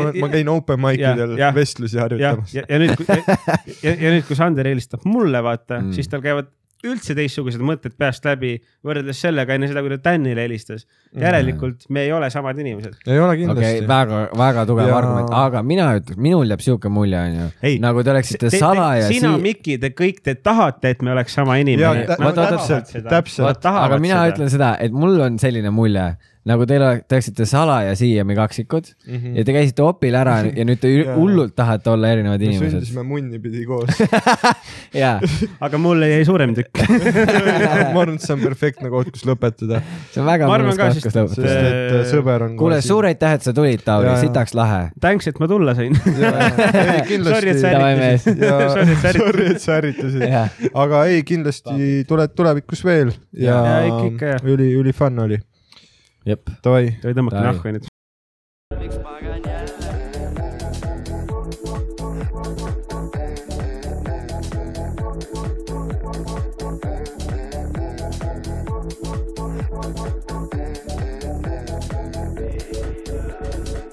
ma, ma käin open mic idel vestlusi harjutamas ja, ja nüüd, ja, ja nüüd, kui Sander helistab mulle, vaata mm., siis tal käivad üldse teistsugused mõtted peast läbi võrreldes sellega enne seda, kui ta Danile helistas. järelikult me ei ole samad inimesed. ei ole kindlasti okay,, väga, väga tugev Ja- argument, aga mina ütleks, minul jääb siuke mulje, onju nagu te oleksite Te- salaja sina, sii- Miki, te kõik, te tahate, et me oleks sama inimene. täpselt, täpselt. aga mina ütlen seda, et mul on selline mulje, nagu teil ole- te oleksite salaja siiami kaksikud Mhm. ja te käisite opil ära ja nüüd te hullult tahate olla erinevad me inimesed. sündisime munni pidi koos. jaa, aga mulle jäi suurem tükk. ma arvan, et see on perfektne koht, kus lõpetada, see on väga Ma arvan mõnus ka, koht, kus lõpetada. sest et äh, sõber on. kuule, suur aitäh, et sa tulid, Tauri sitaks lahe. Thanks, et ma tulla sain. ei Sorry, et sa ärritasid. Sorry, et sa ärritasid. aga ei, kindlasti tuled tulevikus veel ja, Ja ikka, ikka, üli, üli fun oli. jep. Davai. tõmbake Davai. nahku nüüd. miks ma